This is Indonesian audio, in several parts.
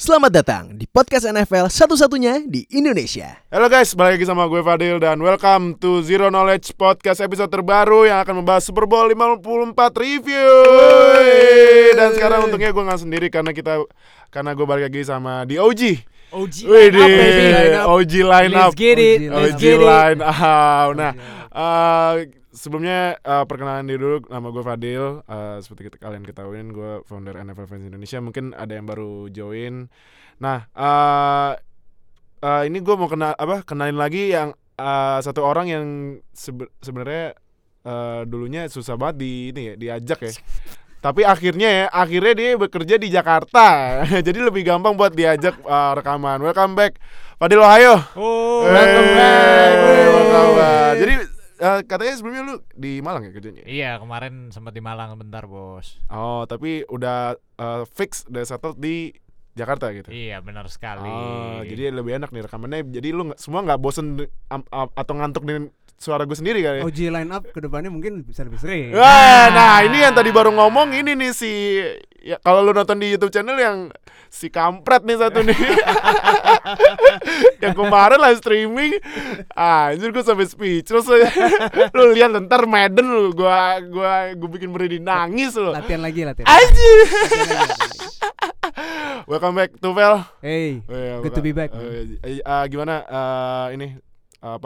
Selamat datang di podcast NFL satu-satunya di Indonesia. Halo guys, balik lagi sama gue Fadil dan welcome to Zero Knowledge Podcast episode terbaru yang akan membahas Super Bowl 54 review. Dan sekarang untungnya gue nggak sendiri karena kita karena gue balik lagi sama di OG. OG Wih, line up, baby. di OG line up. Let's get it. OG Let's OG get it. line up. Nah, eh, sebelumnya eh, perkenalan diri dulu nama gue Fadil. Eh, seperti kita, kalian ketahuin gue founder NFL Fans Indonesia. Mungkin ada yang baru join. Nah, eh eh, ini gue mau kenal apa kenalin lagi yang eh, satu orang yang sebe- sebenarnya eh, dulunya susah banget di ini ya diajak ya. Tapi akhirnya ya, akhirnya dia bekerja di Jakarta. Jadi lebih gampang buat diajak eh, rekaman. Welcome back. Fadil Ohio. Oh, Hey, welcome back. welcome back. Jadi eh, katanya sebelumnya lu di Malang ya kerjanya? Iya, kemarin sempat di Malang bentar, Bos. Oh, tapi udah eh, fix udah settle di Jakarta gitu. Iya, benar sekali. Oh, jadi lebih enak nih rekamannya. Jadi lu semua nggak bosen am- am- atau ngantuk dengan suara gue sendiri kali. ya? OG line up ke depannya mungkin bisa lebih sering. Wah, nah ini yang tadi baru ngomong ini nih si ya kalau lu nonton di YouTube channel yang si kampret nih satu nih. yang kemarin live streaming anjir gue sampai speechless lu lihat ntar Madden lu gua gua gua bikin berdiri nangis lu. Latihan lagi latihan. Anjir. Welcome back to Vel. Hey, Oh, iya, Good to be back, eh, eh, eh, gimana eh, ini eh,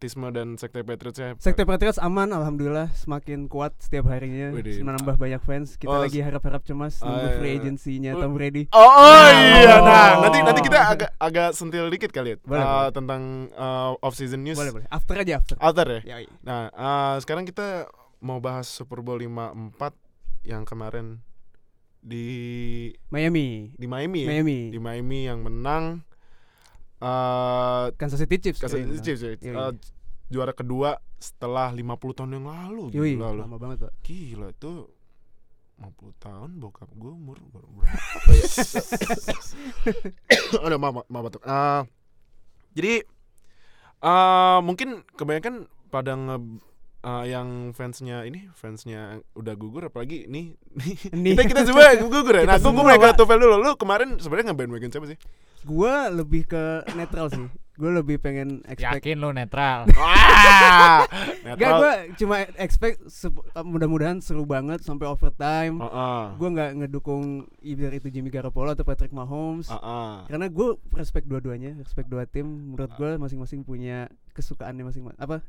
patriotisme dan sekte patriotsnya? Sekte Patriots aman alhamdulillah semakin kuat setiap harinya. Widih. Menambah banyak fans. Oh, Kita lagi harap-harap cemas Oh, nunggu iya, free iya. agency-nya Oh. Tom Brady. Oh, oh iya, Oh. nah nanti nanti kita agak agak sentil dikit kali ya Boleh, eh, boleh. tentang off season news. Boleh boleh. After aja after. Alter ya. Ya, iya. Nah eh, sekarang kita mau bahas Super Bowl 54 yang kemarin di Miami. di Miami. ya? Miami. Di Miami yang menang eh Kansas City Chiefs. Kansas kayaknya City. Chiefs ya. Eh, juara kedua setelah 50 tahun yang lalu. Yoi, Gila lama banget, Pak. Gila itu 50 tahun bokap gue umur baru berapa ya? Ada mama mama batuk. Ah, jadi eh mungkin kebanyakan pada nge eh, yang fansnya ini fansnya udah gugur apalagi nih nih kita kita coba gugur ya. Nah, Kita gue semua, ke Pak. Tufel dulu. Lu kemarin sebenarnya ngebandwagon siapa sih? Gua lebih ke netral sih. Gue lebih pengen expect Yakin lu netral. Gak, gue cuma expect sep- mudah-mudahan seru banget sampai overtime. Heeh. Gue nggak ngedukung either itu Jimmy Garoppolo atau Patrick Mahomes. Heeh. Karena gue respect dua-duanya, respect dua tim. Menurut gue masing-masing punya kesukaannya masing-masing. Apa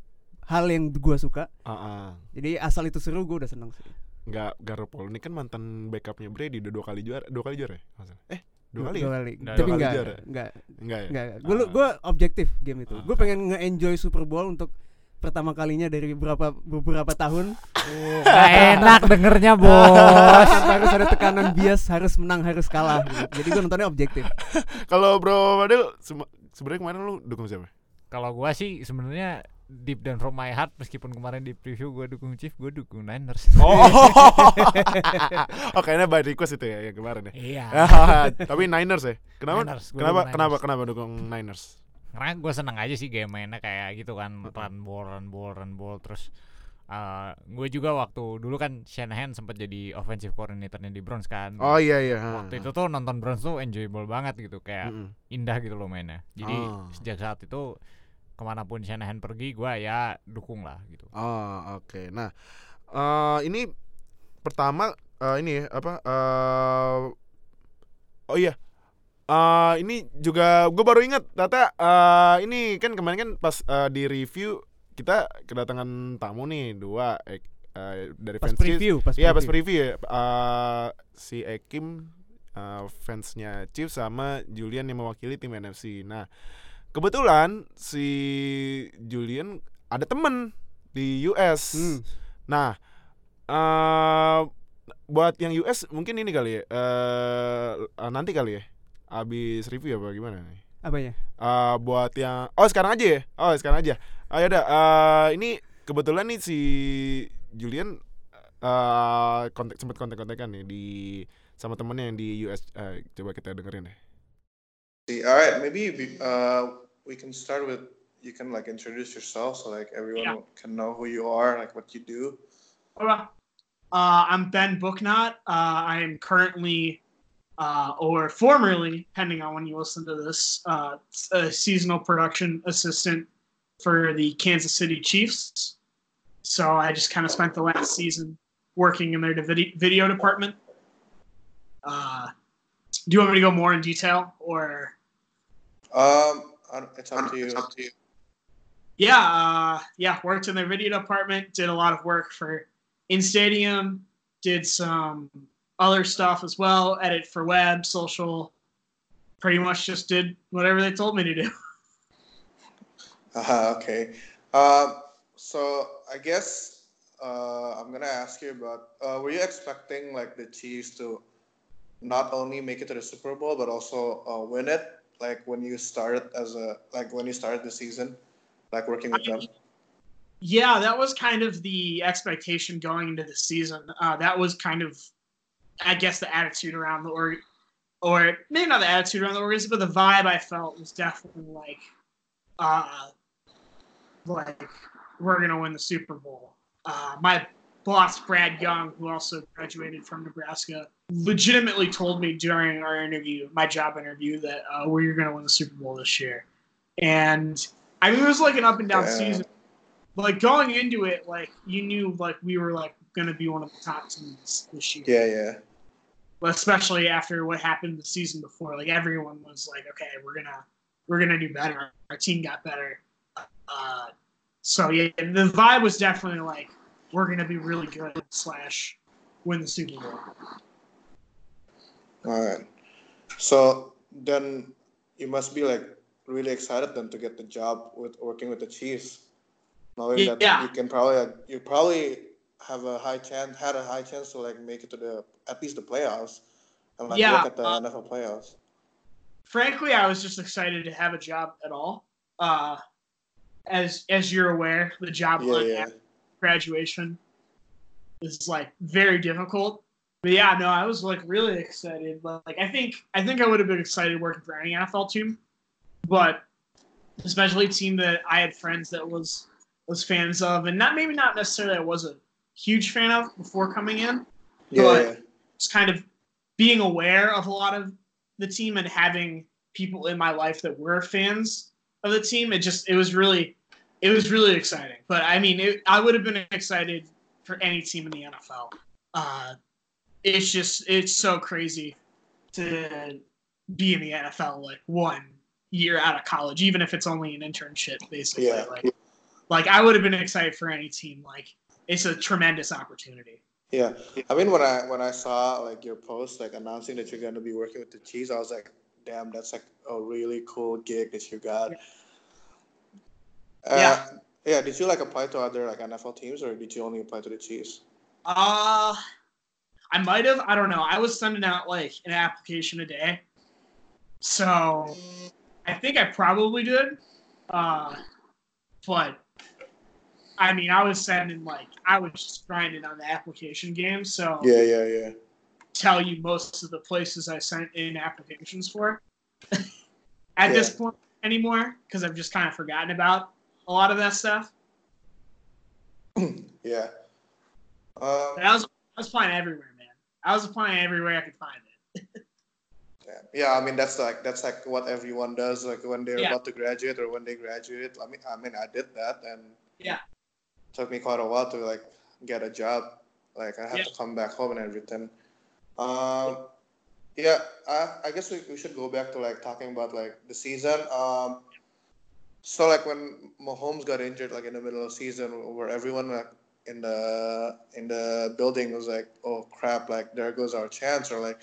hal yang gue suka. Heeh. Jadi asal itu seru gue udah seneng sih. Nggak Garoppolo ini kan mantan backupnya Brady udah dua kali juara, dua kali juara ya? Maksudnya? Eh, dua kali ya? Dua kali. Dua Tapi enggak, juara. enggak, Enggak ya? enggak. Gue Ah. gue objektif game itu. Ah. Gue pengen nge-enjoy Super Bowl untuk pertama kalinya dari beberapa beberapa tahun. Gak enak dengernya, Bos. Tanpa harus ada tekanan bias harus menang harus kalah. gitu. Jadi gue nontonnya objektif. Kalau Bro Fadil sebenarnya kemarin lu dukung siapa? Kalau gua sih sebenarnya deep down from my heart meskipun kemarin di preview gua dukung Chief, gua dukung Niners. Oh, oh kayaknya by request itu ya yang kemarin ya. Iya. Tapi Niners ya. Kenapa? Niners, kenapa? Kenapa? Niners. Kenapa dukung Niners? Karena gue seneng aja sih game mainnya kayak gitu kan run ball, run ball, run ball terus uh, gue juga waktu dulu kan Shanahan sempat jadi offensive coordinatornya di Browns kan. Oh iya iya. Waktu itu tuh nonton Browns tuh enjoyable banget gitu kayak Mm-mm. indah gitu loh mainnya. Jadi Oh. sejak saat itu ke mana pun Shanahan pergi gue ya dukung lah gitu. Oh oke. Nah eh ini pertama eh, ini ya, apa? eh oh iya. eh ini juga gue baru ingat Tata eh ini kan kemarin kan pas eh, di review kita kedatangan tamu nih dua eh, eh, dari Pas fans Chiefs. preview, pas Iya pas preview. ya eh, si Ekim eh, fansnya Chiefs sama Julian yang mewakili tim NFC. Nah kebetulan si Julian ada temen di US. Hmm. Nah eh buat yang US mungkin ini kali ya eh eh, nanti kali ya abis review apa gimana nih? Apanya? Eh buat yang oh sekarang aja ya oh sekarang aja oh ya udah eh, ini kebetulan nih si Julian eh kontak sempat kontak-kontakan nih di sama temennya yang di US Eh, coba kita dengerin deh See, all right, maybe uh, we can start with you can like introduce yourself so like everyone can know who you are, like what you do. All right. Uh, I'm Ben Booknot. Uh, I am currently uh, or formerly, depending on when you listen to this, uh, a seasonal production assistant for the Kansas City Chiefs. So I just kind of spent the last season working in their video department. Uh, do you want me to go more in detail, or Um, I don't- it's up to you. yeah, uh, yeah, worked in the video department. Did a lot of work for in stadium. Did some other stuff as well. Edit for web, social. Pretty much just did whatever they told me to do. Uh, okay. Um, so I guess uh, I'm gonna ask you about. Uh, were you expecting like the Chiefs to not only make it to the Super Bowl but also uh, win it? Like when you started as a like when you started the season, like working with I them. Yeah, that was kind of the expectation going into the season. Uh, that was kind of, I guess, the attitude around the org, or maybe not the attitude around the organization, but the vibe I felt was definitely like, uh, like we're gonna win the Super Bowl. Uh, my boss Brad Young, who also graduated from Nebraska, legitimately told me during our interview, my job interview, that uh, we're gonna win the Super Bowl this year, and I mean it was like an up and down Yeah. season like going into it, like you knew like we were like gonna be one of the top teams this year. Yeah, yeah, But especially after what happened the season before, like everyone was like, okay, we're gonna we're gonna do better. Our team got better. Uh, so yeah, the vibe was definitely like we're gonna be really good slash win the Super Bowl. All right. So then you must be like really excited then to get the job with working with the Chiefs, knowing that you can probably you probably have a high chance had a high chance to like make it to the at least the playoffs and like Yeah, look at the uh, NFL playoffs. frankly, I was just excited to have a job at all. Uh, as as you're aware, the job Yeah, yeah, graduation is like very difficult. But yeah, no, I was like really excited. But like I think I think I would have been excited working for any NFL team, but especially a team that I had friends that was was fans of, and not maybe not necessarily I was a huge fan of before coming in yeah, but- yeah. just kind of being aware of a lot of the team and having people in my life that were fans of the team it just it was really it was really exciting but i mean it, i would have been excited for any team in the nfl uh, it's just it's so crazy to be in the nfl like one year out of college even if it's only an internship basically Yeah. like like i would have been excited for any team like it's a tremendous opportunity Yeah, I mean when I when I saw like your post like announcing that you're going to be working with the Chiefs, I was like, damn, that's like a really cool gig that you got. Uh, Yeah. Yeah. Did you like apply to other like NFL teams or did you only apply to the Chiefs? Uh, I might have. I don't know. I was sending out like an application a day, so I think I probably did. Uh, but I mean, I was sending like I was just grinding on the application game. So Yeah, yeah, yeah. tell you most of the places I sent in applications for at this point anymore because I've just kind of forgotten about a lot of that stuff. Yeah. Um, I was I was applying everywhere. I was applying everywhere I could find it. yeah. yeah, I mean that's like that's like what everyone does like when they're Yeah. about to graduate or when they graduate. I mean I mean I did that and Yeah. took me quite a while to like get a job. Like I had Yeah. to come back home and everything. Um yeah, I, I guess we, we should go back to like talking about like the season. Um so like when Mahomes got injured like in the middle of the season where everyone like in the in the building was like, Oh crap, like there goes our chance or like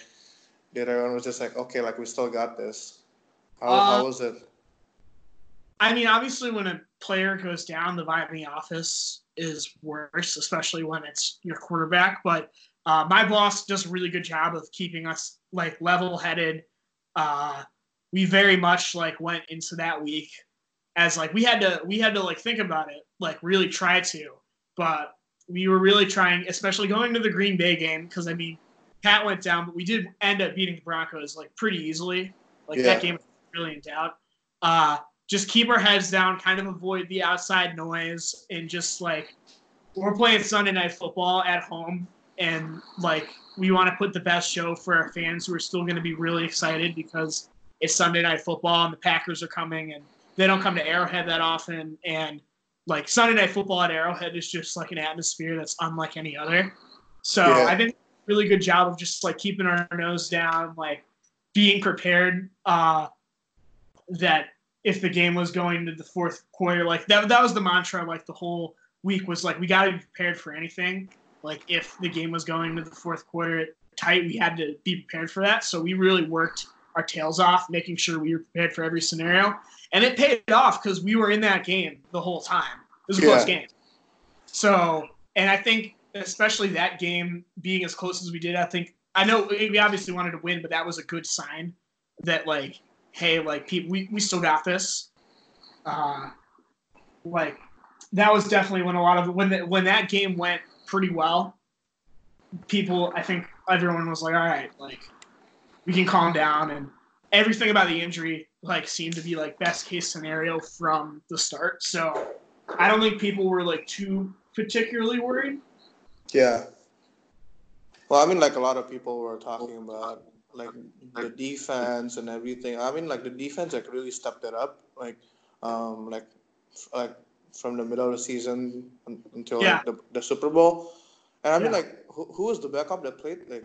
did everyone was just like, Okay, like we still got this. How Uh, how was it? I mean, obviously, when a player goes down, the vibe in the office is worse, especially when it's your quarterback. But uh, my boss does a really good job of keeping us like level-headed. Uh, we very much like went into that week as like we had to we had to like think about it, like really try to, but we were really trying, especially going to the Green Bay game, because I mean, Pat went down, but we did end up beating the Broncos like pretty easily. Like Yeah. that game was really in doubt. Uh, just keep our heads down, kind of avoid the outside noise, and just like we're playing Sunday night football at home, and like we want to put the best show for our fans who are still going to be really excited because it's Sunday night football and the Packers are coming and they don't come to Arrowhead that often and like Sunday night football at Arrowhead is just like an atmosphere that's unlike any other. So Yeah. I think really good job of just like keeping our nose down, like being prepared uh that if the game was going to the fourth quarter, like that that was the mantra like the whole week was like we got to be prepared for anything. Like if the game was going to the fourth quarter tight, we had to be prepared for that. So we really worked our tails off, making sure we were prepared for every scenario, and it paid off because we were in that game the whole time. It was a close game. So, and I think especially that game being as close as we did, I think I know we obviously wanted to win, but that was a good sign that like, hey, like people, we, we still got this. Uh, like that was definitely when a lot of when the, when that game went pretty well. People, I think everyone was like, all right, like we can calm down, and everything about the injury like seemed to be like best case scenario from the start. So I don't think people were like too particularly worried. Yeah. Well, I mean, like a lot of people were talking about like the defense and everything. I mean, like the defense like really stepped it up. Like, um, like, like from the middle of the season until Yeah. like the, the Super Bowl. And I mean, Yeah. like, who, who was the backup that played? Like,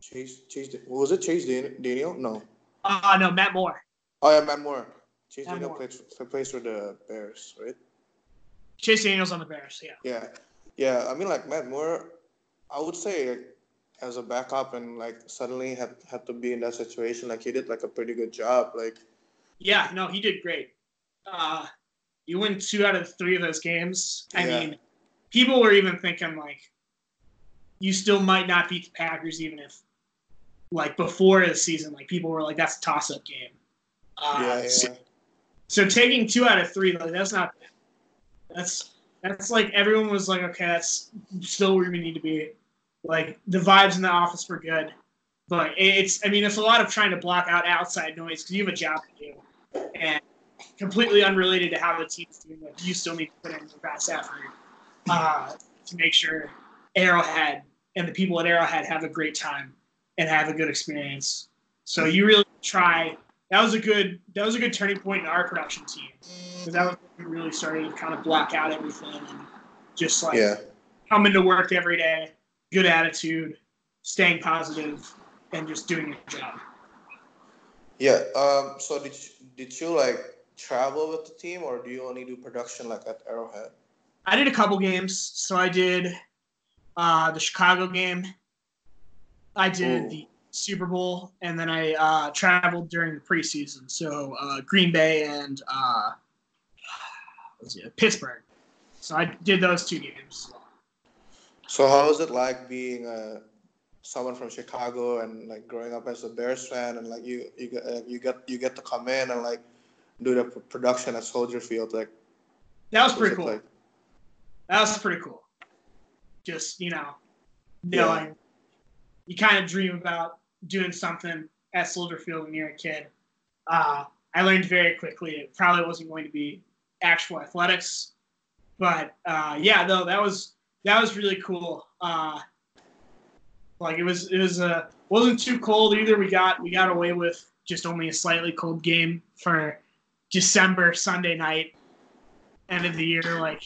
Chase, Chase, was it Chase Dan- Daniel? No. Uh no, Matt Moore. Oh yeah, Matt Moore. Chase Matt Daniel Moore. plays plays for the Bears, right? Chase Daniels on the Bears. Yeah. Yeah, yeah. I mean, like Matt Moore, I would say like, as a backup and like suddenly had had to be in that situation, like he did like a pretty good job. Like, Yeah, no, he did great. Uh, you win two out of three of those games. I Yeah. mean, people were even thinking like, you still might not beat the Packers even if, like, before the season, like people were like, that's a toss-up game. Uh, yeah, yeah, So, so taking two out of three, like that's not. That's that's like everyone was like, okay, that's still where we need to be. Like the vibes in the office were good, but it's. I mean, it's a lot of trying to block out outside noise because you have a job to do, and completely unrelated to how the team's doing. Like you still need to put in your best effort uh, to make sure Arrowhead and the people at Arrowhead have a great time and have a good experience. So you really try. That was a good. That was a good turning point in our production team because that was really started to kind of block out everything and just like yeah. coming to work every day, good attitude, staying positive, and just doing your job. Yeah. Um. So did you, did you like travel with the team, or do you only do production like at Arrowhead? I did a couple games. So I did uh, the Chicago game. I did Ooh. the Super Bowl, and then I uh, traveled during the preseason. So uh, Green Bay and uh, it? Pittsburgh. So I did those two games. So how was it like being uh, someone from Chicago and like growing up as a Bears fan and like you you get uh, you get you get to come in and like do the production at Soldier Field like That was pretty it cool. like? That was pretty cool. Just you know, knowing you kind of dream about doing something at Soldier Field when you're a kid. Uh, I learned very quickly it probably wasn't going to be actual athletics, but uh, yeah, though that was that was really cool. Uh, like it was it was uh, wasn't too cold either. We got we got away with just only a slightly cold game for December Sunday night, end of the year. Like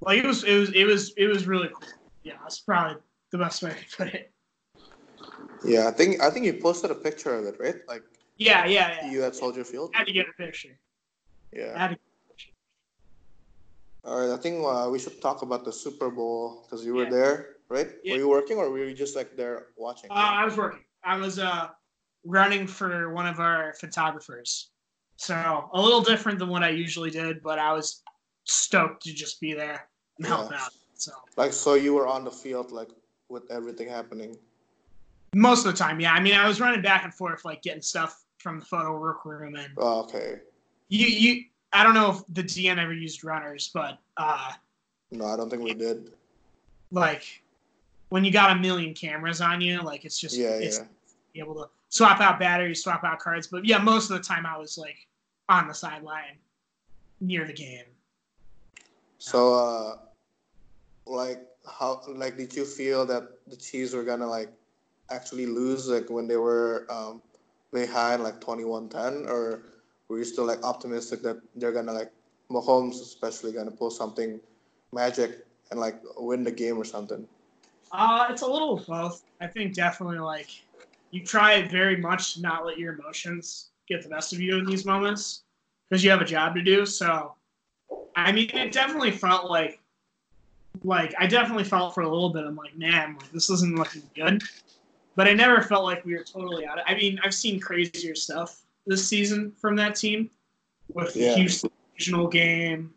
like it was it was it was it was really cool. Yeah, that's probably the best way to put it. Yeah, I think I think you posted a picture of it, right? Like Yeah, yeah, yeah. you at Soldier Field. had to get a picture. I Yeah. had to All right. I think uh, we should talk about the Super Bowl because you were Yeah. there, right? Yeah. Were you working or were you just like there watching? Uh, I was working. I was uh, running for one of our photographers. So a little different than what I usually did, but I was stoked to just be there and help out. So Like so, you were on the field like with everything happening. Most of the time, yeah. I mean, I was running back and forth, like getting stuff from the photo workroom, and Oh, okay. you, you. I don't know if the DN ever used runners, but uh, No, I don't think we did. like when you got a million cameras on you, like it's just Yeah, it's yeah. able to swap out batteries, swap out cards. But yeah, most of the time I was like on the sideline near the game. So, uh, like, how like did you feel that the Chiefs were gonna like actually lose like when they were um, behind like 21-10 or were you still like optimistic that they're gonna like Mahomes especially gonna pull something magic and like win the game or something? Uh, it's a little of both. I think definitely like you try very much to not let your emotions get the best of you in these moments because you have a job to do. So, I mean, it definitely felt like, like I definitely felt for a little bit. I'm like, man, like this isn't looking good. But I never felt like we were totally out. Of, I mean, I've seen crazier stuff this season from that team with the Yeah. Houston regional game,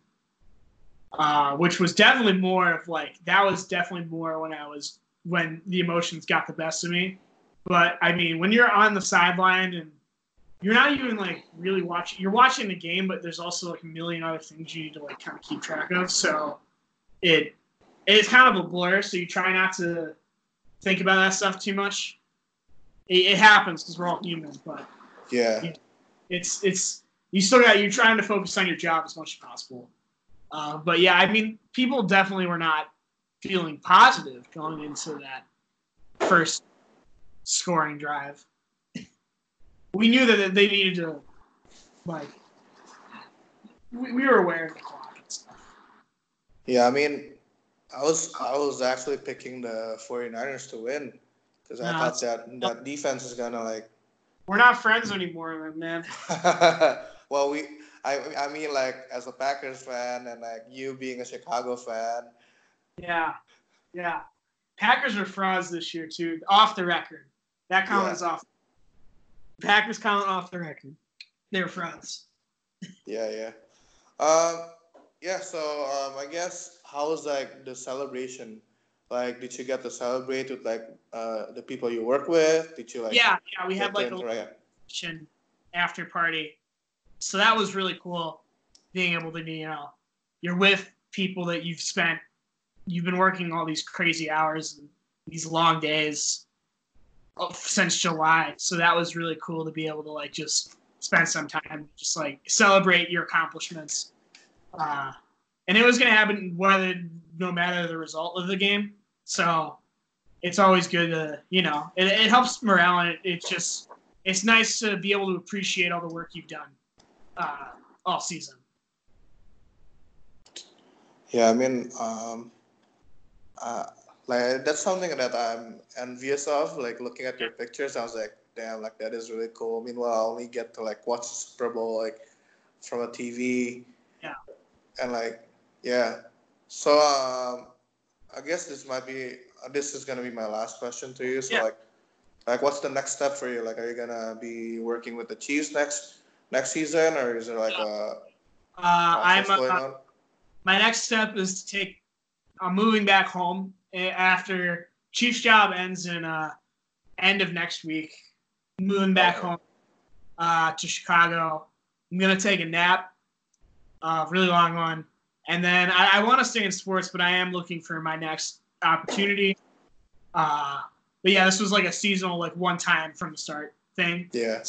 uh, which was definitely more of like that was definitely more when I was when the emotions got the best of me. But I mean, when you're on the sideline and you're not even like really watching, you're watching the game, but there's also like a million other things you need to like kind of keep track of. So it it's kind of a blur. So you try not to think about that stuff too much. It, it happens because we're all human, but Yeah, it's it's you still got you're trying to focus on your job as much as possible. Uh, but yeah, I mean, people definitely were not feeling positive going into that first scoring drive. We knew that they needed to, like, we, we were aware of the clock and stuff. yeah. I mean, I was I was actually picking the 49ers to win because I Nah, thought that that defense is gonna like We're not friends anymore, man. well, we, I, I mean, like as a Packers fan and like you being a Chicago fan. Yeah, yeah. Packers are frauds this year too. Off the record, that comment is off. Packers comment off the record. They're frauds. Yeah, yeah. Um, yeah. So, um, I guess how was like the celebration? Like, did you get to celebrate with like uh the people you work with? Did you like? yeah, yeah. We had like a after party, so that was really cool. Being able to, you know, you're with people that you've spent, you've been working all these crazy hours and these long days since July. So that was really cool to be able to like just spend some time, just like celebrate your accomplishments. Uh, and it was going to happen whether no matter the result of the game. So it's always good to you know it, it helps morale and it, it's just it's nice to be able to appreciate all the work you've done uh, all season. Yeah, I mean, um, uh, like that's something that I'm envious of. Like looking at your pictures, I was like, damn, like that is really cool. Meanwhile, I only get to like watch the Super Bowl like from a TV. And like, yeah. So um, I guess this might be uh, this is gonna be my last question to you. So Yeah. like, like what's the next step for you? Like, are you gonna be working with the Chiefs next next season, or is there like a Uh, I'm process going uh, on? my next step is to take i'm moving back home eh, after chief's job ends in uh end of next week moving back Okay. home uh to chicago i'm gonna take a nap uh really long one and then i, I want to stay in sports but i am looking for my next opportunity uh but yeah this was like a seasonal like one time from the start thing Yeah.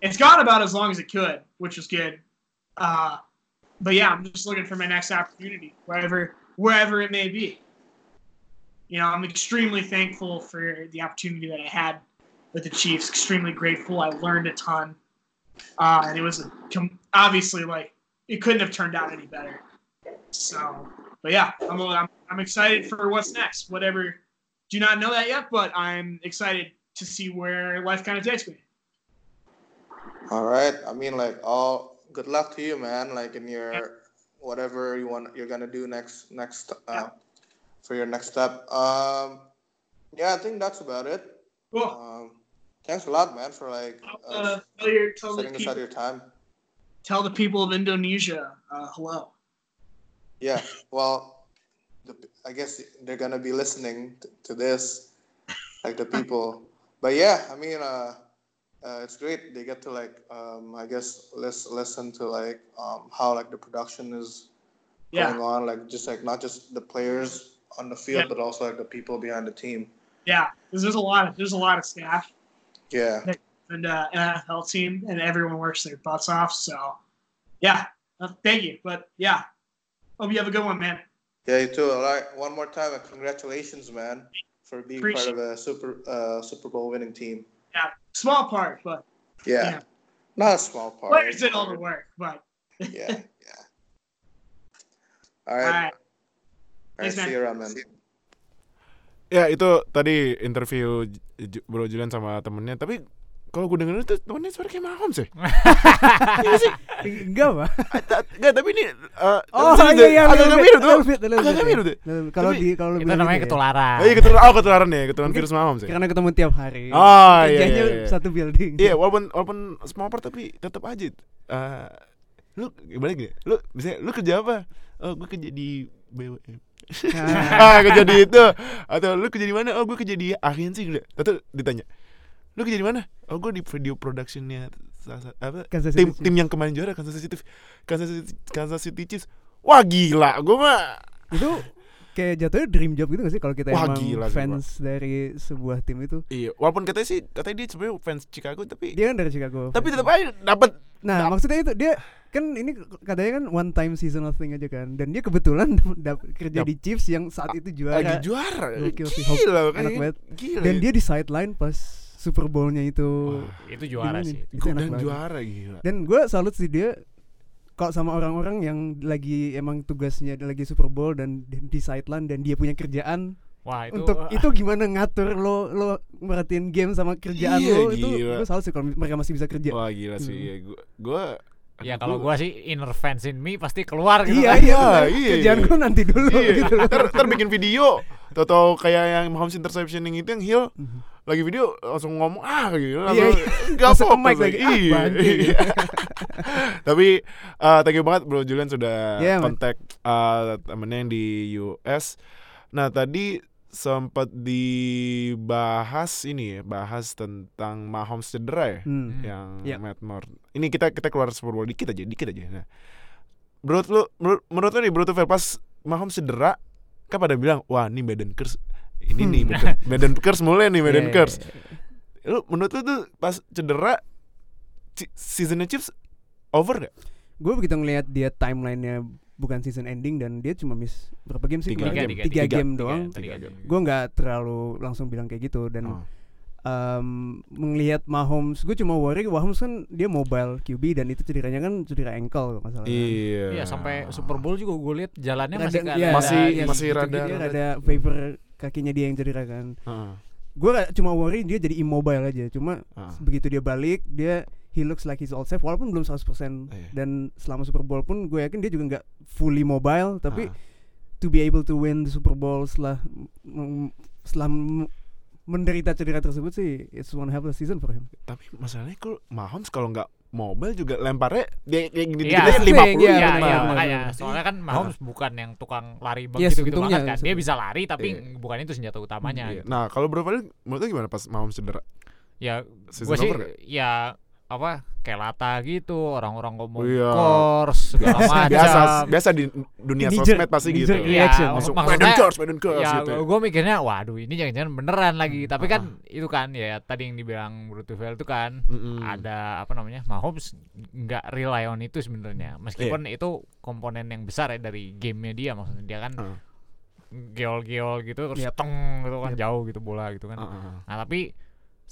it's gone about as long as it could, which is good. Uh, but yeah, I'm just looking for my next opportunity, wherever wherever it may be. You know, I'm extremely thankful for the opportunity that I had with the Chiefs. Extremely grateful. I learned a ton, uh, and it was a, com- obviously like it couldn't have turned out any better. So, but yeah, I'm, I'm I'm excited for what's next. Whatever, do not know that yet, but I'm excited to see where life kind of takes me. All right. I mean, like, all good luck to you, man. Like in your whatever you want, you're gonna do next, next, uh, for your next step. Um, yeah, I think that's about it. Cool. Um, thanks a lot, man, for like Uh, uh, tell, your, tell, the setting aside your time. Tell the people of Indonesia uh, hello. Yeah. Well, the, I guess they're gonna be listening t- to this, like the people. But yeah, I mean, uh, uh, it's great. They get to like, um, I guess, lis- listen to like um, how like the production is Yeah, going on, like just like not just the players on the field, Yeah. but also like the people behind the team. yeah. There's a lot of there's a lot of staff Yeah. And uh, NFL team, and everyone works their butts off. So, yeah, uh, thank you. But yeah, hope you have a good one, man. Yeah, you too. All right, one more time, and congratulations, man, for being part of a Super uh, Super Bowl winning team. Yeah, small part, but Yeah, Yeah. not a small part. players did all the work. But Yeah, yeah. All all right. right, All right, Thanks, man. see you around, man. Ya itu tadi interview J- J- Bro Julian sama temennya Tapi kalau gue denger itu temennya suara kayak Mahomes ya Iya sih Enggak, Pak. Enggak tapi ini uh, Oh iya iya Agak-agak little mirip tuh bit, mirip tuh. Kalau di kalau lu Itu namanya gitu ya. ketularan. Oh iya ketularan, oh ketularan ya, ketularan virus Mahomes ya Karena ketemu tiap hari. Oh iya, Kerjanya iya, iya. satu building. Iya walaupun walaupun small part tapi tetap aja uh, Lu gimana gini, lu bisa lu kerja apa? Oh gue kerja di BWM ah kerja di itu atau lu kerja di mana oh gue kerja di agensi udah atau ditanya lu kerja di mana? Oh gue di video productionnya apa? Kansas tim City tim yang kemarin juara Kansas City Kansas City, Kansas City Chiefs. Wah gila gue mah. Itu kayak jatuhnya dream job gitu gak sih kalau kita Wah, emang gila fans dari sebuah tim itu? Iya walaupun katanya sih katanya dia sebenarnya fans Chicago tapi dia kan dari Chicago tapi tetap aja dapat nah dap- maksudnya itu dia kan ini katanya kan one time seasonal thing aja kan dan dia kebetulan kerja Dap- di Chiefs yang saat itu juara. lagi juara? Gila banget. gila dan dia di sideline pas Super Bowl-nya itu Wah, Itu juara Gimana sih. Itu gua- dan banget. juara gila dan gue salut sih dia kok sama orang-orang yang lagi emang tugasnya lagi Super Bowl dan, dan di sideline dan dia punya kerjaan Wah, itu untuk itu gimana ngatur lo lo merhatiin game sama kerjaan Iya, lo itu gue salut sih kalau mereka masih bisa kerja wah gila sih Hmm. ya gua gua Ya kalau gua sih inner fans in me pasti keluar gitu iya kan. iya, Iya, iya. iya. kerjaan gue nanti dulu Iya, gitu ntar, ntar bikin video Tau-tau kayak yang Mahomes interceptioning itu yang Hill Mhm. Lagi video langsung ngomong ah gitu Iya, langsung, iya. Gak Langsung ke fokus mic lagi, ah, Iya, iya. Tapi uh, thank you banget bro Julian sudah Yeah, kontak uh, temennya yang di US Nah tadi sempat dibahas ini ya Bahas tentang Mahomes cedera ya Hmm. yang Yep. Matt Moore. Ini kita kita keluar Super Bowl dikit aja, dikit aja. Nah, menurut lu menurut, menurut lu nih menurut lu Fer, pas Mahomes cedera kan pada bilang, "Wah, ini Baden Curse. Ini nih Hmm. Baden, Baden Curse mulai nih Baden Iya, Curse." iya, iya. Lu menurut lu tuh pas cedera seasonnya Chiefs over gak? gue begitu ngelihat dia timelinenya bukan season ending dan dia cuma miss berapa game sih Tiga kemarin? game. Tiga, tiga, tiga, game Tiga, doang tiga game. gue nggak terlalu langsung bilang kayak gitu dan Oh. em, melihat Mahomes gue cuma worry Mahomes kan dia mobile QB dan itu cederanya kan cedera ankle kan. Iya. Iya, sampai Super Bowl juga gue lihat jalannya Rada- masih nggak iya, ada- Masih- iya, masih gitu, rada- dia rada- rada favor kakinya dia yang cedera kan Heeh. gue cuma worry dia jadi immobile aja cuma Heeh. begitu dia balik dia he looks like he's all safe walaupun belum 100% Iya. dan selama Super Bowl pun gue yakin dia juga nggak fully mobile tapi Ah. to be able to win the Super Bowl setelah setelah menderita cedera tersebut sih it's one hell of a season for him. Tapi masalahnya kalau Mahomes kalau nggak mobile juga lemparnya dia kayak gini 50 iya, Iya, gitu. iya, benar, makanya soalnya kan Mahomes bukan yang tukang lari banget Yes, gitu, gitu banget kan. Dia bisa lari tapi Iya. bukan itu senjata utamanya. Iya. gitu. Nah, kalau berapa kali menurut lu gimana pas Mahomes cedera? Ya, gue sih ya apa kayak lata gitu orang-orang ngomong iya. course segala macam. biasa biasa di dunia Knee sosmed pasti knee gitu. Iya, reaction. Langsung maksudnya- Biden curse ya gitu. gue mikirnya waduh ini jangan-jangan beneran lagi tapi Ah. kan itu kan ya tadi yang dibilang Brutuvel itu kan Mm-mm. ada apa namanya Mahomes nggak rely on itu sebenarnya meskipun itu komponen yang besar ya dari gamenya dia maksudnya dia kan Ah. geol-geol gitu terus Yep. teng gitu kan Yep. jauh gitu bola gitu kan Ah, ah, ah. nah tapi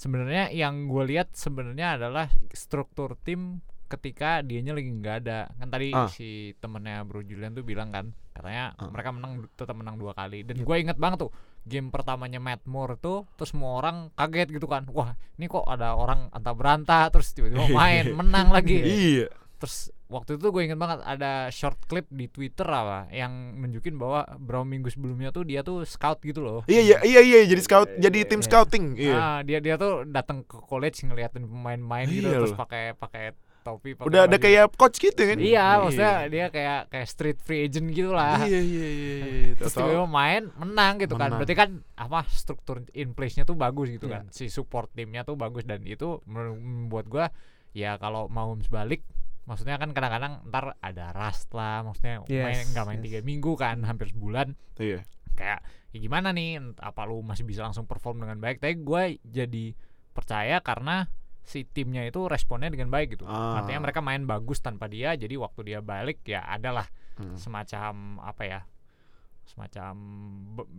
sebenarnya yang gue lihat sebenarnya adalah struktur tim ketika dianya lagi nggak ada kan tadi Ah. si temennya Bro Julian tuh bilang kan katanya Ah. mereka menang tetap menang dua kali dan gue inget banget tuh game pertamanya Matt Moore tuh terus semua orang kaget gitu kan wah ini kok ada orang antah berantah terus tiba-tiba main menang lagi Iya. terus waktu itu gue inget banget ada short clip di Twitter apa yang nunjukin bahwa beberapa minggu sebelumnya tuh dia tuh scout gitu loh Iya iya iya iya jadi scout jadi tim Iya. scouting. Iya. Ah, dia dia tuh datang ke college ngeliatin pemain-pemain gitu Iya terus pakai pakai topi pakai Udah ada kayak coach gitu kan? Iya, maksudnya dia kayak kayak street free agent gitu lah. Iya iya iya iya. Terus tiba-tiba main menang gitu kan. Menang. Berarti kan apa struktur in place-nya tuh bagus gitu Iya. kan. Si support timnya tuh bagus dan itu membuat gua ya kalau mau balik maksudnya kan kadang-kadang ntar ada rust lah maksudnya main Yes, nggak main yes. tiga minggu kan hampir sebulan Iya. kayak ya gimana nih apa lu masih bisa langsung perform dengan baik tapi gue jadi percaya karena si timnya itu responnya dengan baik gitu Ah. artinya mereka main bagus tanpa dia jadi waktu dia balik ya adalah Hmm. semacam apa ya semacam be-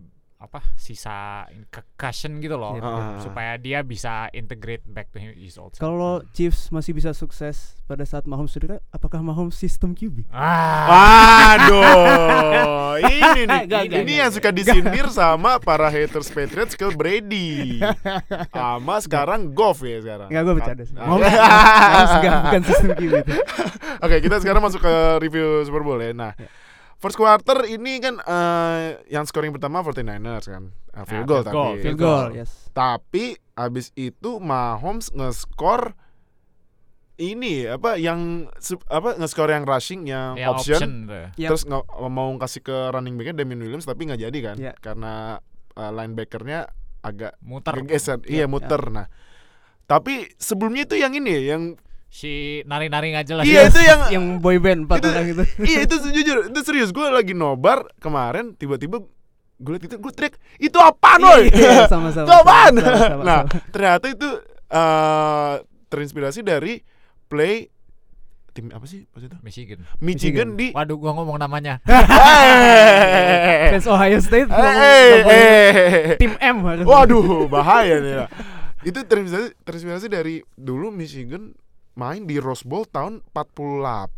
apa sisa cushion gitu loh Yep, yep. Ah. supaya dia bisa integrate back to his old. Kalau Chiefs masih bisa sukses pada saat Mahomes cedera, apakah Mahomes sistem QB? ah Aduh, ini nih, Gak, gak, ini gak, yang suka disindir sama para haters Patriots ke Brady, sama sekarang Goff ya sekarang. Enggak, gue bercanda sih. Ah. Mahomes, Mahomes bukan sistem QB itu. Oke, kita sekarang masuk ke review Super Bowl ya. Nah, Ya. First quarter ini kan eh, yang scoring pertama 49ers kan. Uh, field Ah, goal field tapi. goal, Field goal, yes. Tapi abis itu Mahomes nge-score ini apa yang apa nge-score yang rushing yang ya option, option. Yap. terus nge- mau kasih ke running backnya Damien Williams tapi nggak jadi kan Ya. karena uh, linebackernya agak muter geser iya Ya, muter nah tapi sebelumnya itu yang ini yang si nari-nari nggak jelas iya itu yang Yang boy band empat Itu- orang itu. iya itu jujur itu serius gue lagi nobar kemarin tiba-tiba gue liat itu gue teriak itu apa noy Iya, sama-sama. itu apaan sama-sama, sama-sama. nah ternyata itu eh terinspirasi dari play tim apa sih pas itu Michigan Michigan di waduh gua ngomong namanya Eh, Fans Ohio State eh, eh, ngomong eh. tim M. Waduh, bahaya nih. ya. Itu terinspirasi, terinspirasi dari dulu Michigan main di Rose Bowl tahun 48.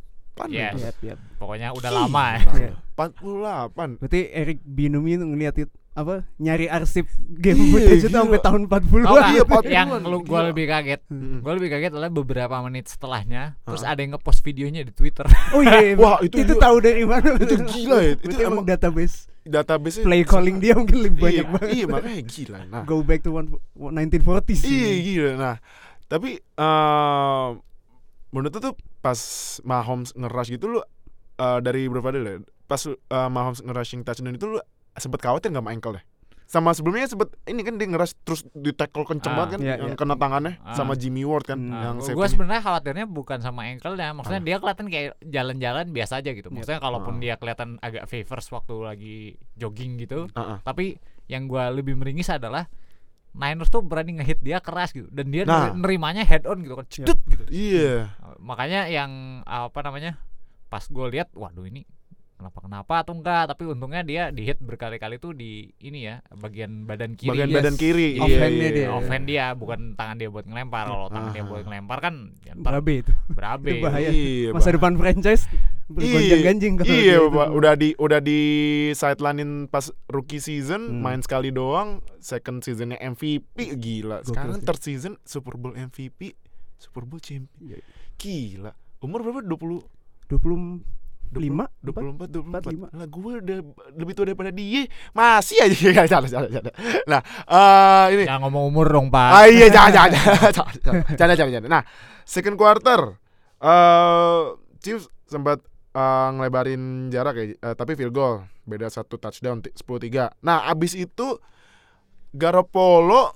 Yes. itu. Yap, yap. pokoknya udah Gila. lama ya Iya. 48. Berarti Eric Binumi itu ngeliat it- apa nyari arsip game Iya, footage itu sampai tahun 40 Tau nggak? Iya, 40-an. yang lu gua lebih kaget. Gue lebih kaget adalah beberapa menit setelahnya Terus Heeh. ada yang ngepost videonya di Twitter Oh iya, iya. Wah, itu- itu, itu- tahu dari mana? itu gila ya. Itu emang emang- database Database play calling dia mungkin lebih banyak iya, banget. Iya, makanya gila. Nah, Go back to one, 1940s. Iya gila. Nah, tapi eh menurut tuh pas Mahomes nge-rush gitu lu eh, dari berapa dulu ya? Pas eh, Mahomes nge-rushing touchdown itu lu sempet khawatir nggak sama ankle deh? Sama sebelumnya sempet ini kan dia nge-rush terus di tackle kenceng Ah, banget kan iya, yang iya. kena tangannya Ah. sama Jimmy Ward kan Hmm. yang gue sebenarnya khawatirnya bukan sama ankle-nya maksudnya dia kelihatan kayak jalan-jalan biasa aja gitu maksudnya kalaupun Ah. dia kelihatan agak favors waktu lagi jogging gitu Ah, ah. tapi yang gua lebih meringis adalah Niners tuh berani ngehit dia keras gitu dan dia Nah. neri- nerimanya head on gitu kan cedut gitu Iya. makanya yang apa namanya pas gue lihat waduh ini kenapa kenapa atau enggak tapi untungnya dia di hit berkali-kali tuh di ini ya bagian badan kiri Bagian yes. badan kiri. Off iya, hand-nya iya, dia. iya. offhand dia bukan tangan dia buat ngelempar kalau tangan dia Ah. buat ngelempar kan ya Berabe itu. berabe Itu bahaya. Iya, Masa depan franchise bergonjang-ganjing kalau Iya, dia itu. Pak. udah di udah di sidelinein pas rookie season, Hmm. main sekali doang, second seasonnya MVP gila. Sekarang third season Super Bowl MVP, Super Bowl champion. Iya. Gila. Umur berapa? 20 25 24 24 lima. lah gue udah lebih tua daripada dia masih aja ya jangan jangan jangan nah eh ini jangan ngomong umur dong pak ah iya jangan jangan jangan jangan jangan jangan nah second quarter eh Chiefs sempat eh, ngelebarin jarak ya eh, tapi field goal. Beda satu touchdown ti- 10-3 nah abis itu Garoppolo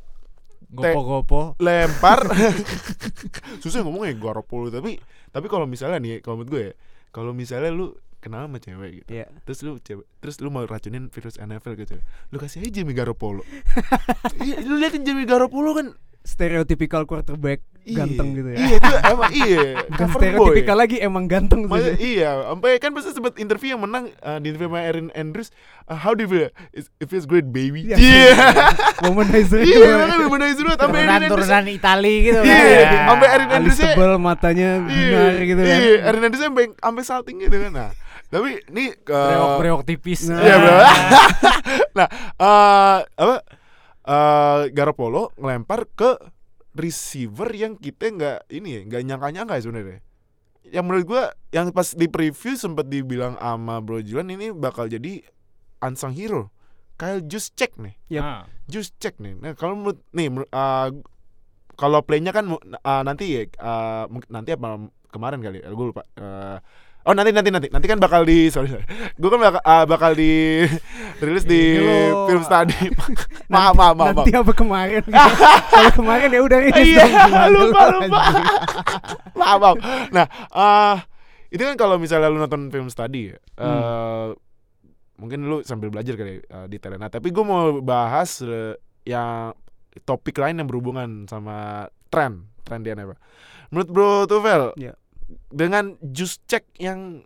gopo-gopo. lempar. Susah ngomongnya Garoppolo tapi tapi kalau misalnya nih kalau menurut gue ya kalau misalnya lu kenal sama cewek gitu Iya. terus lu cewek terus lu mau racunin virus NFL gitu lu kasih aja Jimmy Garoppolo. Iya lu liatin Jimmy Garoppolo kan Stereotypical quarterback iya, ganteng gitu ya. iya itu emang iya Bukan boy stereotypical lagi emang ganteng. Maksudnya, iya, sampai kan pasti sempat interview yang menang uh, di interview sama Erin Andrews. uh, how do you feel? It, feels great, baby. Iya. Iya, Womanizer iya, makanya bener dulu sampai Erin Andrews. turunan-turunan Itali gitu Iya, kan sampai Erin Andrews tebal matanya binar gitu kan. Iya, Erin Andrews sampai sampai salting gitu kan. Nah, tapi ini uh, Breok-breok tipis Nah. Iya, bro. nah, eh apa? Eh Garoppolo ngelempar ke receiver yang kita nggak ini nggak nyangka-nyangka ya sebenarnya. Yang menurut gua yang pas di preview sempat dibilang sama Bro Julian ini bakal jadi unsung hero. Kyle Juszczyk nih. Yap. Ah. Juszczyk nih. Nah, kalau menurut nih menurut- eh, kalau playnya kan eh, nanti ya eh, mungkin nanti apa kemarin kali ya, gue lupa. Eh, oh nanti nanti nanti nanti kan bakal di sorry, sorry. gue kan bakal, eh, bakal di rilis di lo- film study. maaf maaf maaf. Nanti apa kemarin? Kalau kemarin ya udah ini. Iya, lupa lupa. maaf maaf. Nah, eh itu kan kalau misalnya lu nonton film study, ya, eh mungkin lu sambil belajar kali uh, di Nah, tapi gue mau bahas eh, yang topik lain yang berhubungan sama tren, tren di NFL. Menurut Bro Tufel, Iya. Dengan just check yang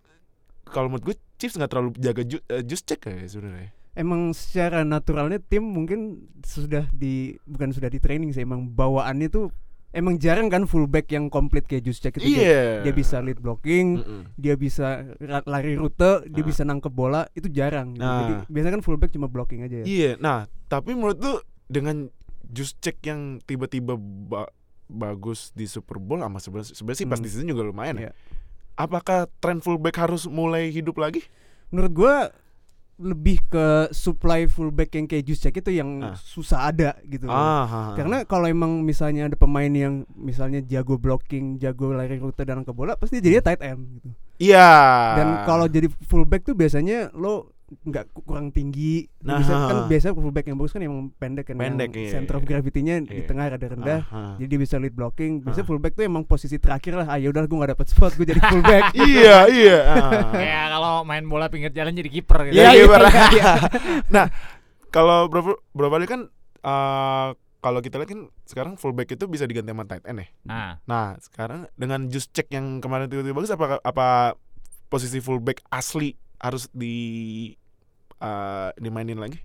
kalau menurut gue Chiefs nggak terlalu jaga ju, eh, just check ya sebenarnya. emang secara naturalnya tim mungkin sudah di bukan sudah di training sih emang bawaannya tuh emang jarang kan fullback yang komplit kayak Juszczyk itu dia, Iya. dia bisa lead blocking Mm-mm. dia bisa lari rute dia Ah. bisa nangkep bola itu jarang gitu. Nah. jadi biasanya kan fullback cuma blocking aja ya Iya. Nah, tapi menurut tuh dengan Juszczyk yang tiba-tiba ba- bagus di Super Bowl sama sebenarnya sebenarnya sih pas Hmm. di season juga lumayan Iya. ya. Apakah tren fullback harus mulai hidup lagi? menurut gua lebih ke supply fullback yang kayak Juszczyk itu yang Ah. susah ada gitu. Ah, ha, ha. Karena kalau emang misalnya ada pemain yang misalnya jago blocking, jago lari rute dan ke bola, pasti jadinya tight end gitu. iya. Dan kalau jadi fullback tuh biasanya lo nggak ku- kurang tinggi. Nah, Bisa, kan ha. biasanya fullback yang bagus kan emang pendek kan. Pendek, yang iya, Center of iya. gravity-nya di Iya. tengah ada rendah. Ah, ha. Jadi dia bisa lead blocking. Biasanya Ah. fullback tuh emang posisi terakhir lah. Ah yaudah gue gak dapet spot, gue jadi fullback. iya, iya. Kayak kalau main bola pinggir jalan jadi kiper gitu. Iya, Iya, iya, iya, iya. nah, kalau berapa berapa kali kan eh, kalau kita lihat kan sekarang fullback itu bisa diganti sama tight end ya. Nah, Nah, sekarang dengan just check yang kemarin tiba-tiba bagus apa apa posisi fullback asli harus di eh, dimainin lagi?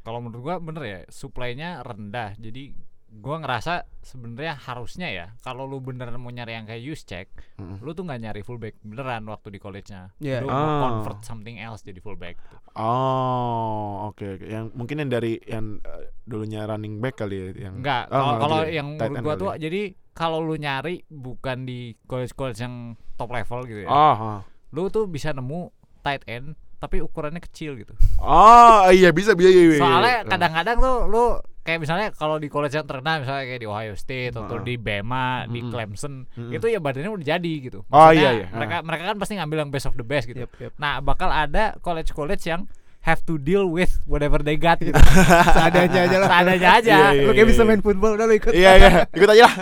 kalau menurut gua bener ya, supply-nya rendah. Jadi gua ngerasa sebenarnya harusnya ya kalau lu beneran mau nyari yang kayak use check, Mm-mm. lu tuh nggak nyari fullback beneran waktu di college-nya. Iya. Lu Ah. mau convert something else jadi fullback. gitu. Oh, oke oke. Yang mungkin yang dari yang eh, dulunya running back kali ya yang Enggak, Oh, kalau ya? yang menurut gua tuh ya? jadi kalau lu nyari bukan di college-college yang top level gitu ya. Oh, oh. Lu tuh bisa nemu tight end tapi ukurannya kecil gitu. Oh, iya bisa bisa iya, iya. Soalnya iya. kadang-kadang tuh lu kayak misalnya kalau di college yang terkenal misalnya kayak di Ohio State atau di Bama, di Mm-mm. Clemson, Mm-mm. itu ya badannya udah jadi gitu. Oh, Maksudnya iya, iya. Mereka mereka kan pasti ngambil yang best of the best gitu. Yep, yep. Nah, bakal ada college-college yang have to deal with whatever they got gitu. Seadanya aja lah. Seadanya aja. Iya, iya, Lu kayak iya, bisa iya. main football udah lu ikut. Iya iya, ikut aja lah.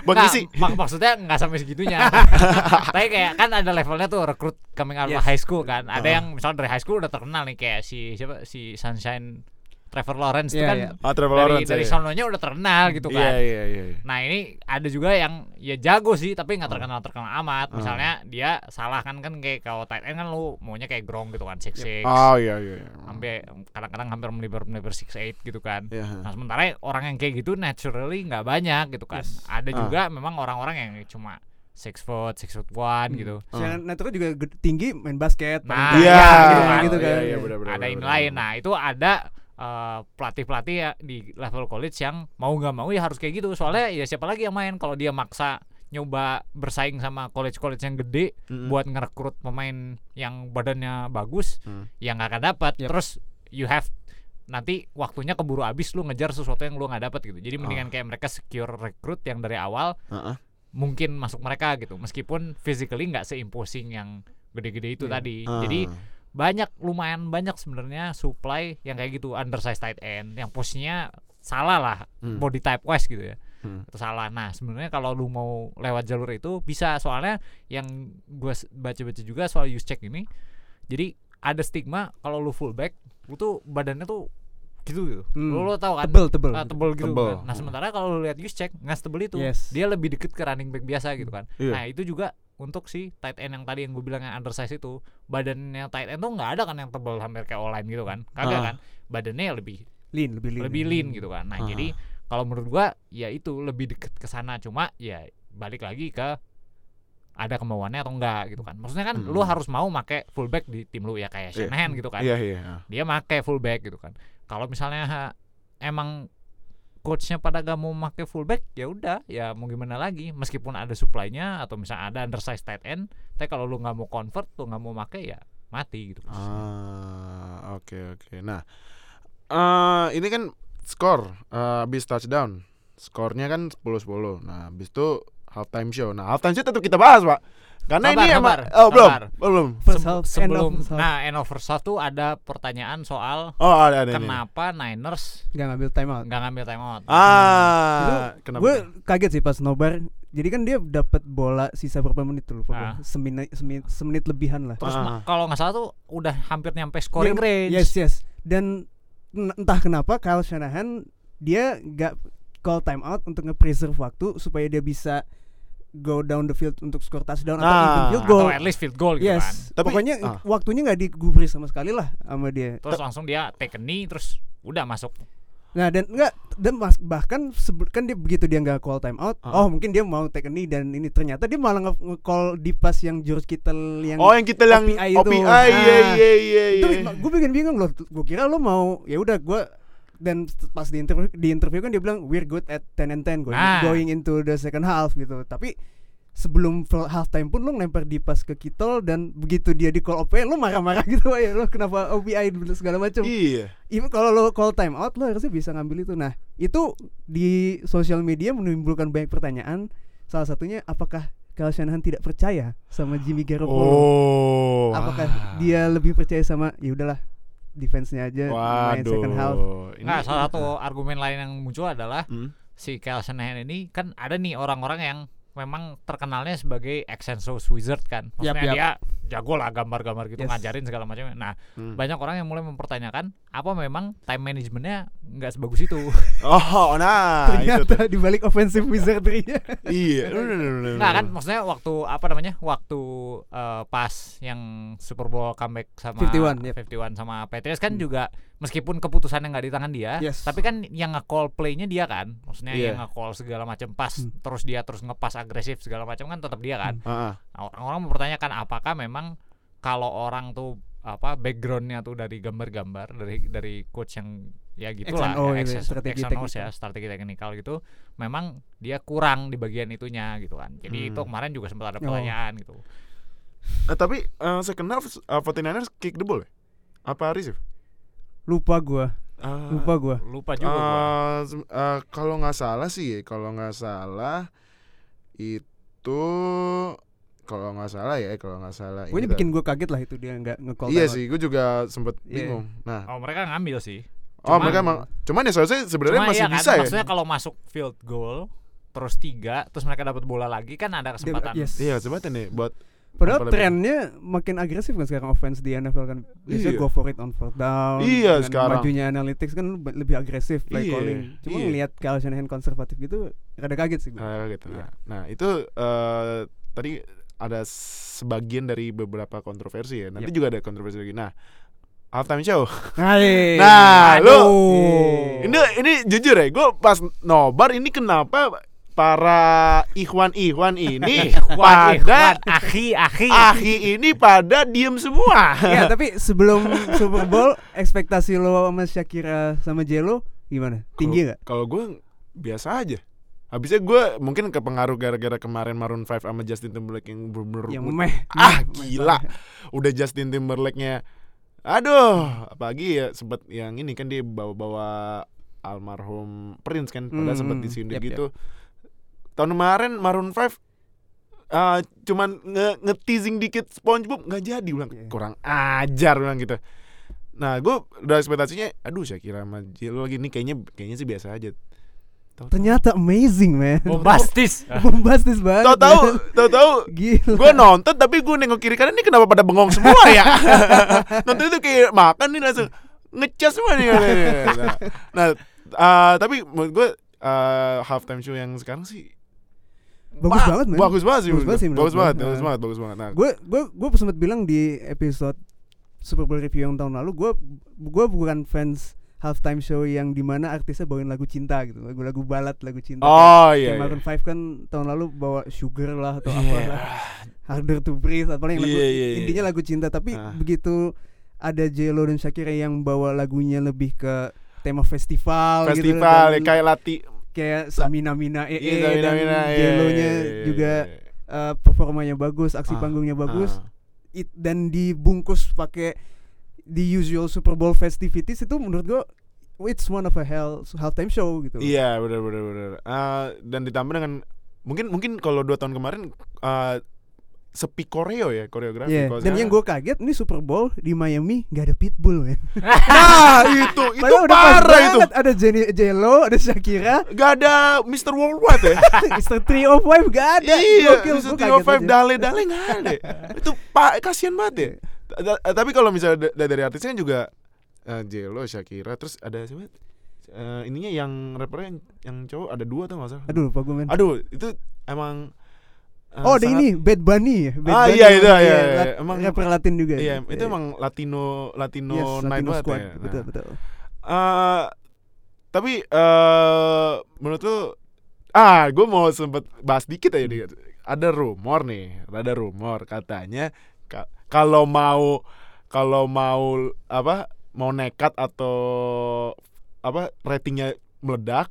Buat Nggak, ngisi. mak- maksudnya nggak sampai segitunya. Tapi kayak kan ada levelnya tuh rekrut coming out of Yes. high school kan. Ada Ah. yang misalnya dari high school udah terkenal nih kayak si siapa si Sunshine Trevor Lawrence itu Iya, kan iya. Oh, Trevor dari Lawrence. dari iya. sononya udah terkenal gitu Iya kan. iya iya. iya. Nah ini ada juga yang ya jago sih tapi nggak terkenal terkenal amat. Ah. Misalnya dia salah kan kan kayak kalau tight end kan lu maunya kayak Gronk gitu kan six six. Oh iya iya. iya. Sampai kadang-kadang hampir melibar melibar six eight gitu kan. Iya. Nah sementara orang yang kayak gitu naturally nggak banyak gitu kan. Yes. Ada Ah. juga memang orang-orang yang cuma six foot, six foot one Hmm. gitu. Secara natural juga gede- tinggi main basket. Nah, Iya, gitu, iya, gitu iya, kan. iya, benar, benar, ada benar, ini benar. lain. Nah itu ada eh, pelatih-pelatih ya di level college yang mau nggak mau ya harus kayak gitu. Soalnya ya siapa lagi yang main kalau dia maksa nyoba bersaing sama college-college yang gede Mm-mm. buat ngerekrut pemain yang badannya bagus, Hmm. ya nggak akan dapat. Yep. Terus you have nanti waktunya keburu habis lu ngejar sesuatu yang lu nggak dapat gitu. Jadi mendingan Ah. kayak mereka secure rekrut yang dari awal Heeh. mungkin masuk mereka gitu. Meskipun physically nggak seimposing yang gede-gede itu Iya. tadi. Ah. Jadi banyak lumayan banyak sebenarnya supply yang kayak gitu undersized tight end yang posisinya salah lah Hmm. body type wise gitu ya Hmm. itu salah nah sebenarnya kalau lu mau lewat jalur itu bisa soalnya yang gue baca-baca juga soal use check ini jadi ada stigma kalau lu fullback lu tuh badannya tuh gitu gitu Hmm. lu, lu tahu kan Tebel, tebel. Ah, tebel gitu Tebel. kan. Nah, sementara kalau lu lihat use check nggak setebel itu. Yes. Dia lebih deket ke running back biasa gitu kan. Iya. Nah, itu juga untuk si tight end yang tadi yang gue bilang yang undersize itu, badannya tight end tuh nggak ada kan yang tebel hampir kayak online gitu kan. Kagak Ah. kan. Badannya ya lebih Lean, lebih lean. lebih lean gitu kan. Nah, Ah. jadi kalau menurut gua ya itu lebih deket ke sana cuma ya balik lagi ke ada kemauannya atau enggak gitu kan. Maksudnya kan Hmm. lu harus mau make fullback di tim lu ya kayak Iya. Shanahan gitu kan Iya iya. dia make fullback gitu kan kalau misalnya ha- emang coachnya pada gak mau make fullback ya udah ya mau gimana lagi meskipun ada supply-nya atau misalnya ada undersized tight end tapi kalau lu nggak mau convert lu nggak mau make ya mati gitu Ah, oke oke. Nah, eh ini kan skor habis touchdown. Skornya kan 10-10. Nah, habis itu halftime show. Nah, halftime show tetap kita bahas, Pak. Karena Sabar, ini emang sabar, oh belum, sabar. belum. Half, end of sebelum nah end of first half tuh ada pertanyaan soal Oh, ada ada ini. kenapa Niners Nggak ngambil timeout. nggak ngambil timeout Ah, kenapa? Gue kaget sih pas nobar. Jadi kan dia dapat bola sisa berapa menit tuh lupa. Ah. Semenit, semenit, semenit lebihan lah. terus Ah. kalau nggak salah tuh udah hampir nyampe scoring Dia- range Yes, yes. Dan entah kenapa Kyle Shanahan dia nggak call timeout untuk nge-preserve waktu supaya dia bisa go down the field untuk skor touchdown atau Nah, even field goal. atau at least field goal gitu kan yes. Tapi- Pokoknya ah. waktunya nggak digubris sama sekali lah sama dia. terus langsung dia take a knee terus udah masuk Nah dan enggak dan mas, bahkan kan dia begitu dia nggak call time out, Ah. oh mungkin dia mau take a knee dan ini ternyata dia malah nge- nge-call di pas yang George Kittle yang Oh yang kita yang OPI OPI, itu. iya Ah. iya iya itu iya. gue bikin bingung loh gue kira lo mau ya udah gue dan pas di interview di interview kan dia bilang we're good at 10 and 10 going, Nah. going into the second half gitu tapi sebelum half time pun lo ngelempar di pas ke Kittle dan begitu dia di call OPI lo marah-marah gitu ya lo kenapa OPI dulu segala macam Iya. even kalau lo call time out lo harusnya bisa ngambil itu nah itu di sosial media menimbulkan banyak pertanyaan salah satunya apakah Kyle Shanahan tidak percaya sama Jimmy Garoppolo Oh. apakah ah. dia lebih percaya sama ya udahlah defense-nya aja main Waduh. second half Ini nah salah satu argumen lain yang muncul adalah Hmm. si Kyle Shanahan ini kan ada nih orang-orang yang memang terkenalnya sebagai Excensos Wizard kan maksudnya Yap, yap. dia jago lah gambar-gambar gitu Yes. ngajarin segala macam nah Hmm. banyak orang yang mulai mempertanyakan apa memang time managementnya nggak sebagus itu Oh, nah ternyata di balik offensive wizardry-nya Iya. Nah kan maksudnya waktu apa namanya waktu eh, pas yang Super Bowl comeback sama 51, yep. 51 sama Patriots kan Hmm. juga meskipun keputusannya nggak di tangan dia, Yes. tapi kan yang nge-call play-nya dia kan, maksudnya Iya. yang nge-call segala macam pas Hmm. terus dia terus ngepas agresif segala macam kan tetap dia kan. Ah. Nah, orang-orang mempertanyakan apakah memang kalau orang tuh apa backgroundnya tuh dari gambar-gambar dari dari coach yang ya gitulah X&O ya, itu, X- strategi X&O ya strategi teknikal gitu memang dia kurang di bagian itunya gitu kan jadi Hmm. itu kemarin juga sempat ada Oh. pertanyaan gitu Eh, tapi eh, second half uh, 49ers kick the ball ya? Apa receive? lupa gua Ah, lupa gua lupa juga gua. eh, sem- eh, kalau nggak salah sih, kalau nggak salah itu kalau nggak salah ya, kalau nggak salah. gue ini bikin gua kaget lah itu dia nggak nge-call Iya sih, gue juga sempet Iya. bingung. Nah, oh mereka ngambil sih oh cuman- mereka emang, cuman ya seharusnya sebenarnya masih iya kan, bisa ya. maksudnya kalau masuk field goal terus tiga terus mereka dapat bola lagi kan ada kesempatan yes. Iya, kesempatan nih buat Padahal trennya makin agresif kan sekarang offense di NFL kan biasanya Iya. go for it on fourth down. Iya, sekarang. Majunya analytics kan le- lebih agresif play Iya, calling. Cuma iya. ngelihat Kyle Shanahan konservatif gitu rada kaget sih gue. Ah, gitu. Iya. Nah, nah, itu eh, tadi ada sebagian dari beberapa kontroversi ya. Nanti Yap. juga ada kontroversi lagi. Nah, halftime show. Hai. Nah, lu Aduh. ini ini jujur ya, gue pas nobar ini kenapa para ikhwan-ikhwan ini pada akhi akhi ahi ini pada diem semua. Ya, tapi sebelum Super Bowl ekspektasi lo sama Shakira sama Jello gimana? Tinggi nggak? Kalau gue biasa aja. Habisnya gue mungkin kepengaruh gara-gara kemarin Maroon 5 sama Justin Timberlake yang bener-bener Yang meh. ah meh, gila udah Justin Timberlake-nya aduh apalagi ya sempet yang ini kan dia bawa-bawa almarhum Prince kan padahal Hmm, sempet disindir Yap, gitu tahun kemarin Maroon 5 eh, cuman nge nge-teasing dikit SpongeBob nggak jadi bilang Iya. kurang ajar bilang gitu nah gue udah ekspektasinya aduh Shakira sama J.Lo lagi ini kayaknya kayaknya sih biasa aja Tahu-tahu- Ternyata amazing, man. bombastis Bombastis banget. tahu-tahu tahu-tahu Gila. gue nonton tapi gue nengok kiri kanan ini kenapa pada bengong semua ya nonton itu kayak makan nih langsung ngecas semua nih nah, nah eh, tapi menurut gue eh, halftime show yang sekarang sih Bagus ba- banget, man. bagus banget sih Bagus banget sih bagus banget bagus banget bagus banget nah gue gue gue sempat bilang di episode Super Bowl review yang tahun lalu gue gue bukan fans halftime show yang di mana artisnya bawain lagu cinta gitu lagu-lagu balad lagu cinta oh kayak iya, iya. Maroon 5 kan tahun lalu bawa Sugar lah atau apa Iya. lah Harder to Breathe atau yang lagu Iya, iya, iya. intinya lagu cinta tapi Ah. begitu ada J-Lo dan Shakira yang bawa lagunya lebih ke tema festival, gitu festival ya dan kayak lati kayak Samina Mina EE Iya, Samina dan Mina, iya, J-Lo-nya iya, iya, juga iya. eh, performanya bagus, aksi Ah, panggungnya bagus ah. it, dan dibungkus pakai the usual Super Bowl festivities itu menurut gua it's one of a hell halftime show gitu. Iya benar benar benar. Eh, dan ditambah dengan mungkin mungkin kalau dua tahun kemarin eh, sepi koreo ya koreografi. Kalau Dan yang gue kaget ini Super Bowl di Miami nggak ada Pitbull men. nah itu itu Padahal parah itu. Ada Jenny Jello, ada Shakira, Gak ada Mr. Worldwide ya. Mr. Three of Five gak ada. iya, Gokil, Mr. Trio kaget Five aja. dale dale nggak ada. itu pak kasihan banget ya. Ta- ta- Tapi kalau misalnya da- dari artisnya juga eh, Jello, Shakira, terus ada siapa? Eh, ininya yang rappernya yang, yang cowok ada dua tuh nggak salah. Aduh lupa gue men. Aduh, itu emang eh, Oh, ada ini Bad Bunny ya. Bad Ah, Bunny iya, itu, iya, lat- iya. Emang- rapper Latin juga. Iya, itu Iya. emang Latino Latino Yes, night Latino banget Squad. ya. Nah, Betul, betul. eh, tapi eh menurut lu ah, gue mau sempet bahas dikit aja dikit. Ada rumor nih, ada rumor katanya ka- kalau mau kalau mau apa mau nekat atau apa ratingnya meledak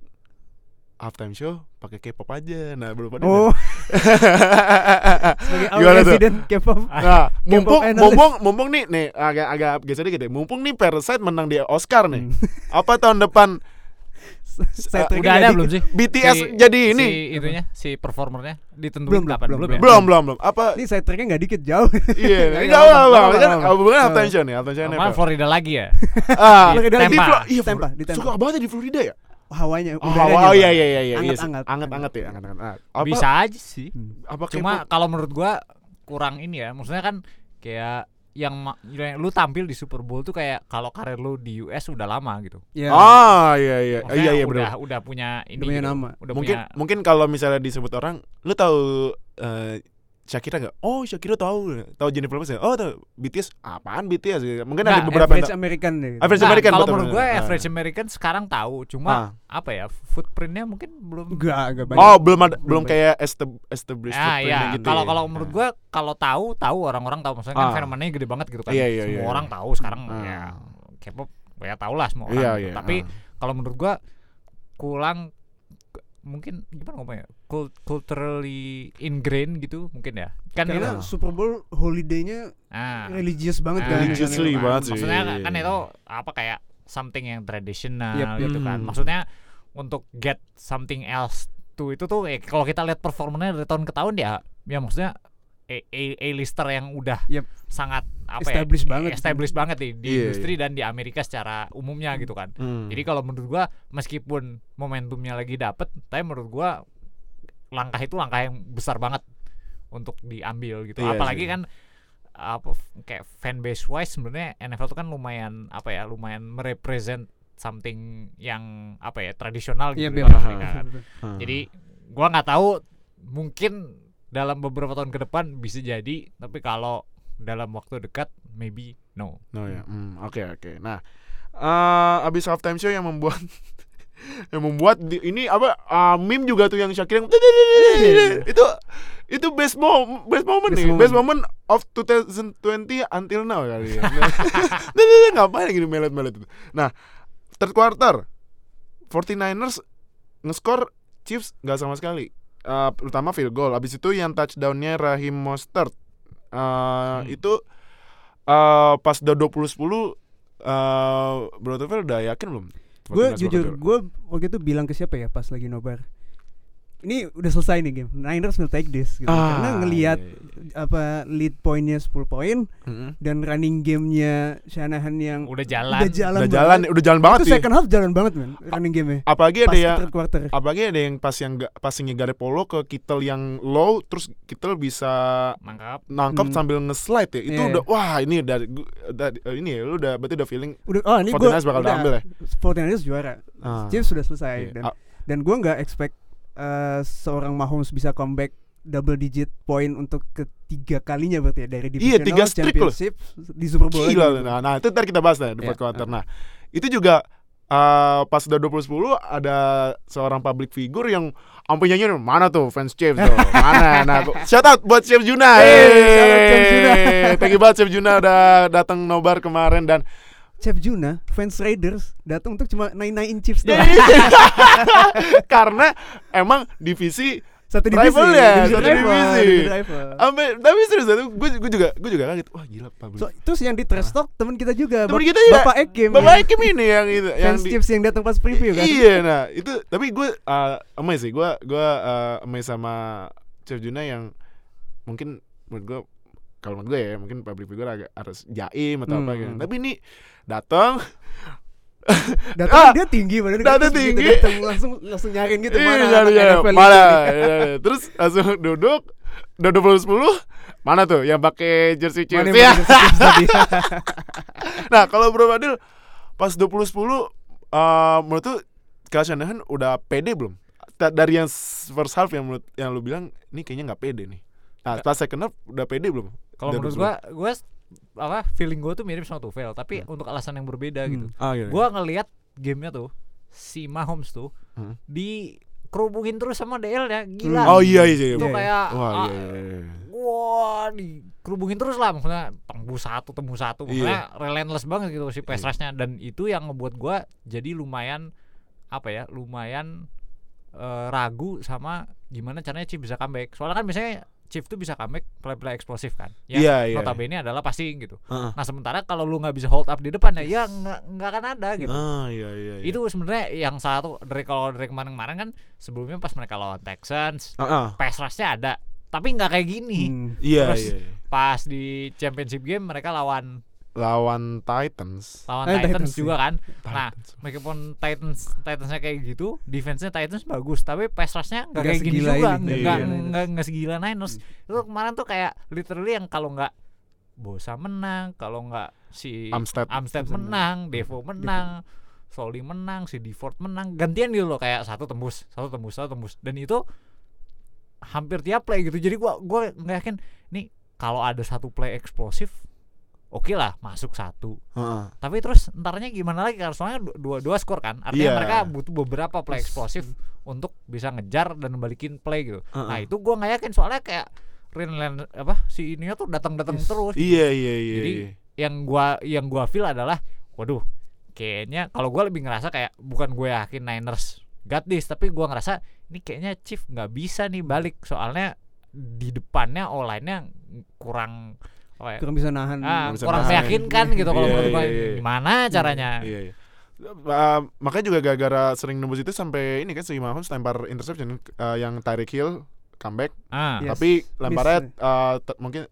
halftime show pakai K-pop aja. Nah, belum pada. Oh, sebagai our Gimana resident K-pop. Nah, mumpung mumpung mumpung nih nih agak agak geser dikit deh. Mumpung nih Parasite menang di Oscar nih. Hmm. Apa tahun depan Uh, Udah ada belum sih? BTS Si- jadi ini? si itunya si performernya ditentuin Belum, kapan belum, belum, belum. ya? belum belum belum. Apa Ini saya tracknya nggak dikit jauh. iya, Nggak, apa-apa. apa-apa, Kan nih, halftime show Kemarin NFL. Florida lagi ya. Ah, Florida di lagi. Flo- iya, Tampa, Flor- di Tampa. Suka banget di Florida ya? Hawanya, Oh, udaranya, oh, iya iya iya iya. iya. Anget-anget. Anget-anget ya, anget-anget. Ah, Apa, Bisa aja sih. apa Cuma kalau menurut gua kurang ini ya. Maksudnya kan kayak yang yang lu tampil di Super Bowl tuh kayak kalau karir lu di US udah lama gitu. Ya. Ah, iya iya. Maksudnya Iya iya udah udah punya ini punya gitu. nama. Udah Mungkin punya mungkin kalau misalnya disebut orang, lu tahu eh, Shakira nggak? Oh Shakira tahu, tahu Jennifer Lopez ya? Oh tahu BTS apaan BTS? Mungkin ada Nggak, beberapa yang Average tahu. American deh. gitu. Average Nah, American, kalau menurut gue betul. average American sekarang tahu, cuma Ah. apa ya footprintnya mungkin belum. Enggak, enggak banyak. Oh belum ada, belum Belum kayak estab- established Ah footprint-nya iya, gitu kalau ya. kalau menurut gue kalau tahu tahu orang-orang tahu maksudnya kan Ah. fenomenanya gede banget gitu kan. Iya, iya, semua iya. orang tahu sekarang Ah. ya K-pop ya tau lah semua orang. Iya gitu. iya. Tapi ah. kalau menurut gua kurang mungkin gimana ngomongnya Cult- culturally ingrained gitu mungkin ya kan Karena itu Super Bowl holiday-nya ah, religious banget ah, kan. Religiously Kan. banget sih. maksudnya kan itu apa kayak something yang tradisional Yep, gitu kan Hmm. maksudnya untuk get something else to itu tuh eh, kalau kita lihat performanya dari tahun ke tahun ya ya maksudnya A, A, A-lister yang udah Yep. sangat apa Established ya, banget. established banget di, di Iya, industri dan di Amerika secara umumnya gitu kan Hmm. jadi kalau menurut gua meskipun momentumnya lagi dapet, tapi menurut gua langkah itu langkah yang besar banget untuk diambil gitu. Iya Apalagi sih. kan apa kayak fanbase wise sebenarnya NFL tuh kan lumayan apa ya, lumayan merepresent something yang apa ya tradisional Iya, gitu Amerika kan. Jadi gua nggak tahu mungkin dalam beberapa tahun ke depan bisa jadi, tapi kalau dalam waktu dekat maybe no. No ya. Hmm, Oke oke. Nah, eh abis halftime show yang membuat yang membuat di- ini apa ah, meme juga tuh yang Shakira yang itu itu best mo best moment Best nih. moment. best moment of 2020 until now kali ya. Ngapain gini melet-melet itu? Nah third quarter 49ers ngeskor Chiefs nggak sama sekali. Terutama field goal. Abis itu yang touchdownnya Rahim Mostert. Eh, itu eh pas udah 20-10 eh Bro Tufel udah yakin belum? Gue 49ers jujur, gue waktu itu bilang ke siapa ya pas lagi nobar. Ini udah selesai nih game. Niners will take this gitu. Ah, Karena ngelihat iya, iya. apa lead pointnya 10 poin Mm-mm. dan running gamenya Shanahan yang Udah jalan. udah jalan Udah jalan, banget. udah jalan banget itu sih. second half jalan banget man running game-nya. Apalagi ada Pas yang quarter. apalagi ada yang pas yang ga- passingnya Garepolo ke Kittle yang low terus Kittle bisa Mangkap. nangkap Hmm. sambil nge-slide ya. Itu Iya. udah wah ini udah, udah ini ya lu udah berarti udah feeling Udah oh ini gue 49ers bakal diambil ya. 49ers juara. Ah. Chiefs sudah selesai Iya. dan Ah, dan gue nggak expect eh, seorang Mahomes bisa comeback double digit point untuk ketiga kalinya berarti ya dari Iya, divisional tiga streak loh. championship di Super Bowl Gila, nah, nah itu ntar kita bahas nah di Iya, fourth quarter. Nah, itu juga uh, pas udah 20-10 ada seorang public figure yang sampai nyanyi mana tuh fans Chiefs tuh mana nah shout out buat Chef Juna Hey. Hey, thank you banget Chef Juna udah datang nobar kemarin dan Chef Juna fans Raiders datang untuk cuma naik naikin Chiefs Iya, doang. karena emang divisi satu divisi Rival ya, divisi satu divisi. sampai tapi serius gue gue juga gue juga kaget wah gila public So, terus yang di trash talk teman kita juga Temen Bap- kita juga. Bapak Ekim Bapak Ekim ini yang itu yang fans di- yang datang pas preview kan Iya, nah itu tapi gue uh, amazed sih, gue gue uh, amazed sama Chef Juna yang mungkin menurut gue kalau menurut gue ya mungkin public figure agak harus jaim atau apa Hmm. gitu. Tapi ini datang, datang Ah, dia tinggi badannya datang begitu tinggi. datang langsung langsung nyariin gitu mana nyari- NFL mana, itu. ya, ya. terus langsung duduk, udah dua puluh sepuluh, mana tuh yang pakai jersey yang Ya. Nah kalau Bro Fadil pas 20-10 uh, menurut tuh Kyle Shanahan udah pede belum? Dari yang first half yang menurut yang lu bilang ini kayaknya nggak pede nih. Nah, pas second half udah pede belum? Kalau menurut gua gua apa feeling gua tuh mirip sama Tuchel tapi untuk alasan yang berbeda Hmm. gitu. Ah, iya. Gua ngelihat gamenya tuh si Mahomes tuh Hmm. di kerubungin terus sama DL ya gila. Oh iya iya. iya. Itu Iya, kayak Wah, ah, iya, iya, iya. wah dikerubungin terus lah maksudnya tembus satu tembus satu Iya. maksudnya relentless banget gitu si pass rushnya dan itu yang ngebuat gua jadi lumayan apa ya lumayan eh, ragu sama gimana caranya Chief bisa comeback soalnya kan biasanya Chief tuh bisa comeback play-play eksplosif kan yang Iya, iya. notabene adalah passing gitu Heeh. nah sementara kalau lu nggak bisa hold up di depan ya ya nggak akan ada gitu Ah, iya iya. iya. itu sebenarnya yang satu dari kalau dari kemarin-kemarin kan sebelumnya pas mereka lawan Texans Ah, ah. pass rushnya ada tapi nggak kayak gini Hmm. Iya Terus- iya. iya. pas di championship game mereka lawan Lawan Titans. lawan Eh, Titans, Titans, juga kan nah Titans. meskipun Titans Titansnya kayak gitu defense-nya Titans bagus tapi pass rush-nya nggak Nggak kayak gini segila juga ini, nggak iya. nggak nggak segila Niners itu kemarin tuh kayak literally yang kalau nggak Bosa menang kalau nggak si Armstead. Armstead Armstead menang Devo menang Soli menang si Deford menang gantian gitu loh kayak satu tembus satu tembus satu tembus dan itu hampir tiap play gitu jadi gua gua nggak yakin nih kalau ada satu play eksplosif oke lah masuk satu Heeh. tapi terus entarnya gimana lagi karena soalnya du- dua dua skor kan artinya Iya. mereka butuh beberapa play eksplosif untuk bisa ngejar dan balikin play gitu nah Heeh. itu gua nggak yakin soalnya kayak Rinland apa si ininya tuh datang datang Yes. terus Iya iya iya. Jadi, iya. yang gua yang gua feel adalah waduh kayaknya kalau gua lebih ngerasa kayak bukan gue yakin Niners got this tapi gua ngerasa ini kayaknya Chief nggak bisa nih balik soalnya di depannya online-nya kurang ya, kurang bisa nahan ah, bisa kurang nahan. meyakinkan gitu kalau Iya, menurut gua iya, iya. gimana caranya Iya, iya. Uh, makanya juga gara-gara sering nembus itu sampai ini kan si Mahomes lempar interception uh, yang Tyreek Hill comeback ah Yes. tapi lemparnya uh, mungkin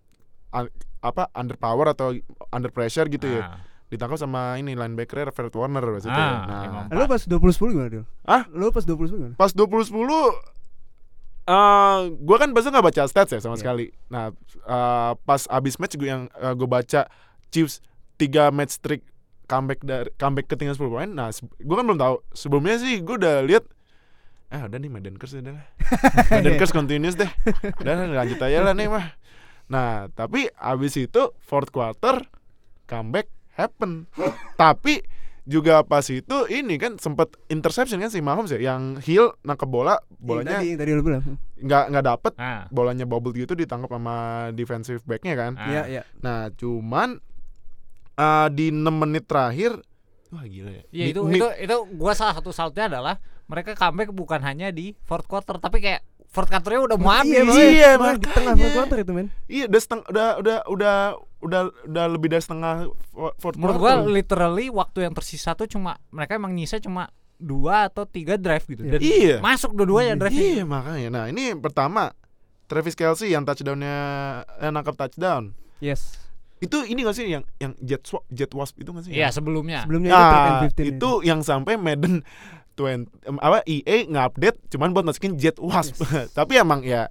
un- apa under power atau under pressure gitu ya ah. ditangkap sama ini linebacker Fred Warner pas itu. Ah, Nah. Lu pas 20 10 gimana, Dil? Hah? Lu pas 20 10 gimana? pas 20 10 uh, gue kan biasa nggak baca stats ya sama Iya. sekali. Nah, uh, pas abis match gue yang uh, gue baca Chiefs 3 match streak comeback dari comeback ketinggalan 10 poin. Nah, gue kan belum tahu. Sebelumnya sih gue udah lihat ah udah nih Madden Curse udah lah. Madden Curse continuous deh. Udah lanjut aja lah nih mah. Nah, tapi abis itu fourth quarter comeback happen. tapi juga pas itu ini kan sempet interception kan si Mahomes ya yang Hill nangkep bola bolanya Yang tadi, yang tadi lu bilang. nggak nggak dapet ah bolanya bobble gitu ditangkap sama defensive backnya kan ah. Iya, iya. nah cuman uh, di 6 menit terakhir wah gila ya Iya Ni- itu ni- itu itu gua salah satu salutnya adalah mereka comeback bukan hanya di fourth quarter tapi kayak fourth quarternya udah mau habis. Iya, Iya, iya, makanya. di tengah fourth quarter itu, men. iya udah seteng udah udah udah udah udah lebih dari setengah fo- fourth Menurut gua quarter. literally waktu yang tersisa tuh cuma mereka emang nyisa cuma dua atau tiga drive gitu. Dan iya. masuk dua-duanya drive iya makanya. Nah ini pertama Travis Kelsey yang touchdownnya eh, nangkap touchdown. Yes. itu ini gak sih yang yang jet swap, jet wasp itu gak sih? Iya sebelumnya. Sebelumnya itu and Nah, 15 itu yang sampai Madden 20 em, apa EA nge-update cuman buat masukin Jet Wasp. Tapi emang ya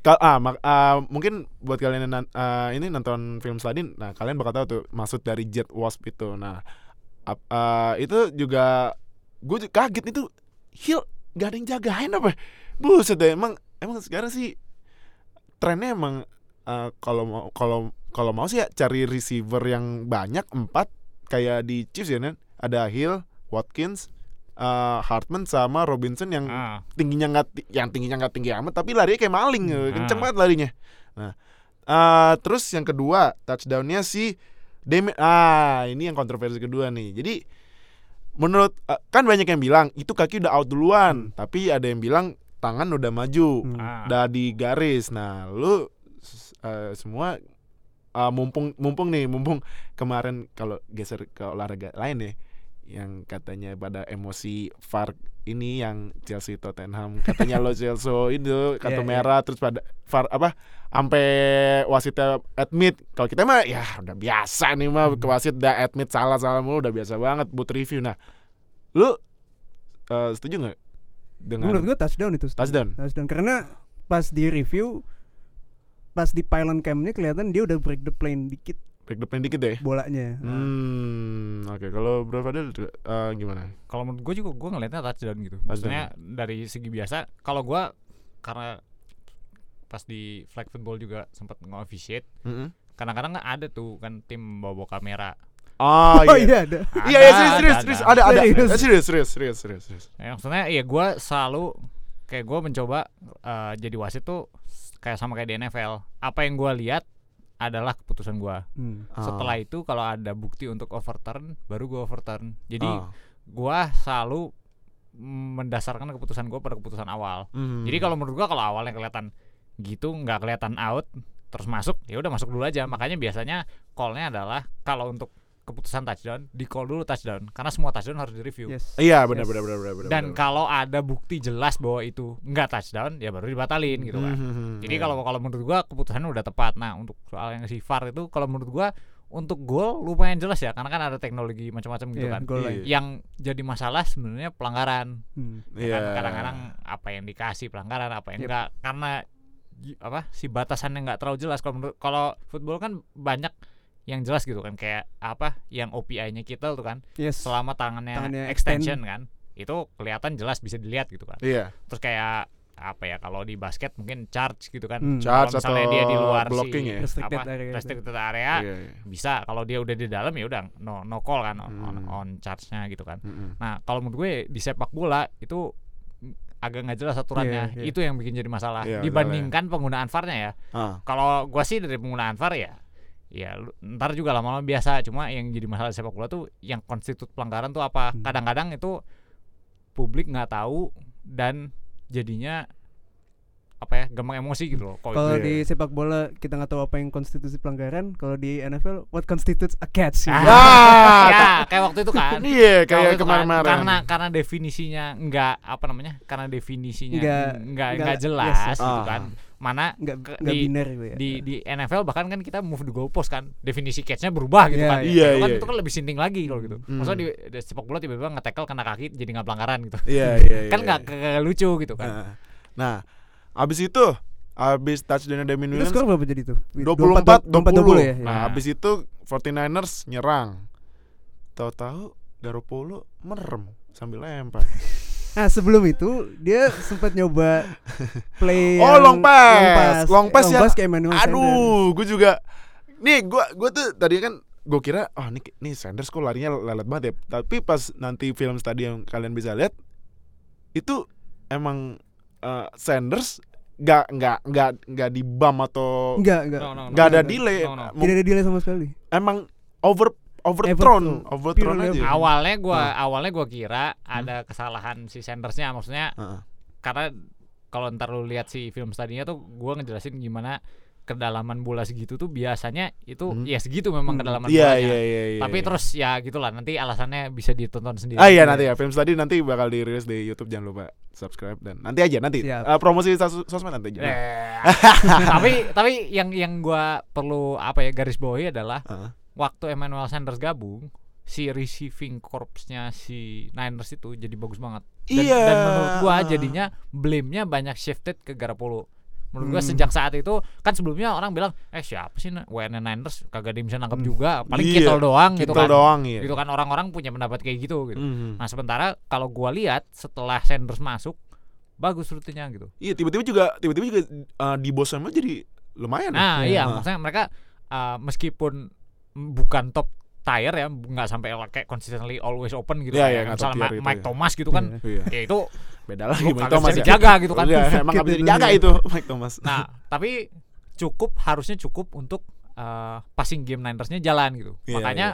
kal ah, ah, mungkin buat kalian yang ah, ini nonton film Sladin, nah kalian bakal tahu tuh maksud dari Jet Wasp itu. Nah, ah, itu juga gue kaget itu Hill gak ada yang jagain apa? Buset deh, emang emang sekarang sih trennya emang kalau mau kalau kalau mau sih ya cari receiver yang banyak empat kayak di Chiefs ya kan ada Hill, Watkins, uh, Hartman sama Robinson yang Ah. tingginya nggak yang tingginya nggak tinggi amat tapi larinya kayak maling Hmm. kenceng Ah. banget larinya. Nah, uh, terus yang kedua touchdownnya si Demi ah ini yang kontroversi kedua nih. Jadi menurut uh, kan banyak yang bilang itu kaki udah out duluan, tapi ada yang bilang tangan udah maju, Hmm. Ah. udah di garis. Nah, lu uh, semua uh, mumpung mumpung nih, mumpung kemarin kalau geser ke olahraga lain nih yang katanya pada emosi VAR ini yang Chelsea Tottenham. Katanya lo Chelsea itu kartu Iya, iya. merah terus pada VAR apa sampai wasitnya admit. Kalau kita mah ya udah biasa nih mah ke wasit udah admit salah salah mulu udah biasa banget buat review. Nah lu eh, setuju nggak dengan Menurut gua touchdown itu. touchdown? Touchdown karena pas di review pas di pylon camnya kelihatan dia udah break the plane dikit break the plane dikit deh bolanya. Hmm, oke. Kalau Bro Fadil eh, gimana? Kalau menurut gue juga gue ngelihatnya touchdown gitu. Maksudnya dari segi biasa. Kalau gue karena pas di flag football juga sempat nge-officiate Mm-mm. kadang-kadang nggak ada tuh kan tim bawa kamera Oh, Oh iya. iya ada. Iya, iya, serius, serius, serius. Ada, ada. Serius. Serius, serius, serius, serius, serius. Ya, maksudnya ya gue selalu kayak gue mencoba eh, jadi wasit tuh kayak sama kayak di NFL. Apa yang gue lihat adalah keputusan gue. Hmm. Setelah itu kalau ada bukti untuk overturn, baru gue overturn. Jadi Ah. gue selalu mendasarkan keputusan gue pada keputusan awal. Hmm. Jadi kalau menurut gue kalau awalnya kelihatan gitu nggak kelihatan out terus masuk ya udah masuk dulu aja. Makanya biasanya callnya adalah kalau untuk keputusan touchdown di call dulu touchdown karena semua touchdown harus direview. Yes. Iya, benar, Yes. benar, benar, benar, benar. Dan benar. kalau ada bukti jelas bahwa itu nggak touchdown, ya baru dibatalin gitu kan. Mhm, Jadi kalau kalau menurut gua keputusannya udah tepat. Nah untuk soal yang si VAR itu kalau menurut gua untuk gol lumayan jelas ya karena kan ada teknologi macam-macam gitu Iya, kan. goal line. Yang jadi masalah sebenarnya pelanggaran. Hmm. Ya Iya. kan kadang-kadang apa yang dikasih pelanggaran apa yang Yep. enggak karena apa si batasannya nggak terlalu jelas kalau menurut kalau football kan banyak yang jelas gitu kan kayak apa yang OPI-nya kita tuh kan Yes. selama tangannya, Tangannya extension kan itu kelihatan jelas bisa dilihat gitu kan Iya. terus kayak apa ya kalau di basket mungkin charge gitu kan Hmm. Kalau Charge misalnya atau dia di luar blocking si ya? Restricted apa, area gitu. restricted area Iya, iya. bisa kalau dia udah di dalam ya udah no no call kan on, on, Hmm. on charge-nya gitu kan Mhm. Nah, kalau menurut gue di sepak bola itu agak nggak jelas aturannya. Iya, iya. Itu yang bikin jadi masalah. Iya, Dibandingkan penggunaan VAR-nya ya. Ah. Kalau gua sih dari penggunaan VAR ya ya lu- ntar juga lama-lama biasa cuma yang jadi masalah sepak bola tuh yang konstitut pelanggaran tuh apa Hmm. kadang-kadang itu publik nggak tahu dan jadinya apa ya gampang emosi gitu loh kalau Kalau di sepak bola kita nggak tahu apa yang konstitusi pelanggaran. Kalau di NFL, what constitutes a catch? Ah, Ah, ya kayak waktu itu kan Iya, Kalau kayak itu kan, kemarin-kemarin. karena karena definisinya enggak apa namanya karena definisinya Nggak- enggak enggak, nggak- jelas yes, yes. gitu Ah. kan mana Nggak ke- nggak di- biner gitu ya. di di NFL bahkan kan kita move the goalpost kan definisi catchnya berubah gitu Iya, kan iya. itu kan Iya, itu kan lebih sinting lagi kalau gitu Hmm. maksudnya di, di sepak bola tiba-tiba nge-tackle kena kaki jadi nggak pelanggaran gitu Iya, iya, iya. kan nggak iya. nggak lucu gitu kan Nah, Nah, abis itu abis touchdown Damien Itu Williams skor berapa jadi tuh? 24 20 20 ya. Nah, Nah. abis itu 49ers nyerang. Tahu-tahu Garoppolo merem sambil lempar. Nah sebelum itu dia sempat nyoba play Oh, yang long pass. Long pass ya. ke Emmanuel Sanders. Aduh, gue juga nih gue gue tuh tadi kan gue kira oh nih nih Sanders kok larinya lelet banget ya. Tapi pas nanti film tadi yang kalian bisa lihat itu emang eh, Sanders nggak nggak nggak nggak di bum atau. No, no, no. nggak ada delay. No, no. Mung- Tidak ada delay sama sekali. emang over overthrown, overthrown Pure aja. awalnya gua Hmm. awalnya gua kira ada kesalahan si Sandersnya maksudnya Heeh. karena kalau ntar lu lihat si film tadinya tuh gua ngejelasin gimana kedalaman bola segitu tuh biasanya itu Hmm. ya segitu memang Hmm. kedalaman Iya bolanya. iya iya. iya, Tapi iya. terus ya gitulah nanti alasannya bisa ditonton sendiri. Ah iya nanti ya film tadi nanti bakal dirilis di YouTube jangan lupa subscribe dan nanti aja nanti Siap. Eh, promosi sos- sosmed nanti aja. Eh, tapi tapi yang yang gua perlu apa ya garis bawahi adalah Heeh. Waktu Emmanuel Sanders gabung si receiving corpsnya si Niners itu jadi bagus banget. Dan, Iya. dan menurut gua jadinya blame-nya banyak shifted ke Garoppolo. Menurut gua Hmm. sejak saat itu kan sebelumnya orang bilang eh siapa sih WN Niners kagak dia bisa nangkep Hmm. juga paling Iya, kittle doang gitu kan. doang iya. Gitu kan orang-orang punya pendapat kayak gitu gitu. Mhm. Nah sementara kalau gua lihat setelah Sanders masuk bagus rutinnya gitu. Iya tiba-tiba juga tiba-tiba juga eh, di bos sama jadi lumayan. ya. Nah Iya. iya Nah. maksudnya mereka uh, meskipun bukan top tier ya nggak sampai kayak consistently always open gitu Iya, kayak iya, top misalnya Ma- itu Mike ya. Thomas gitu kan Iya. ya itu Beda lagi Mike Thomas ya. dijaga gitu kan Iya, emang nggak bisa Gitu. dijaga itu Mike Thomas. nah tapi cukup harusnya cukup untuk uh, passing game Ninersnya jalan gitu Iya, makanya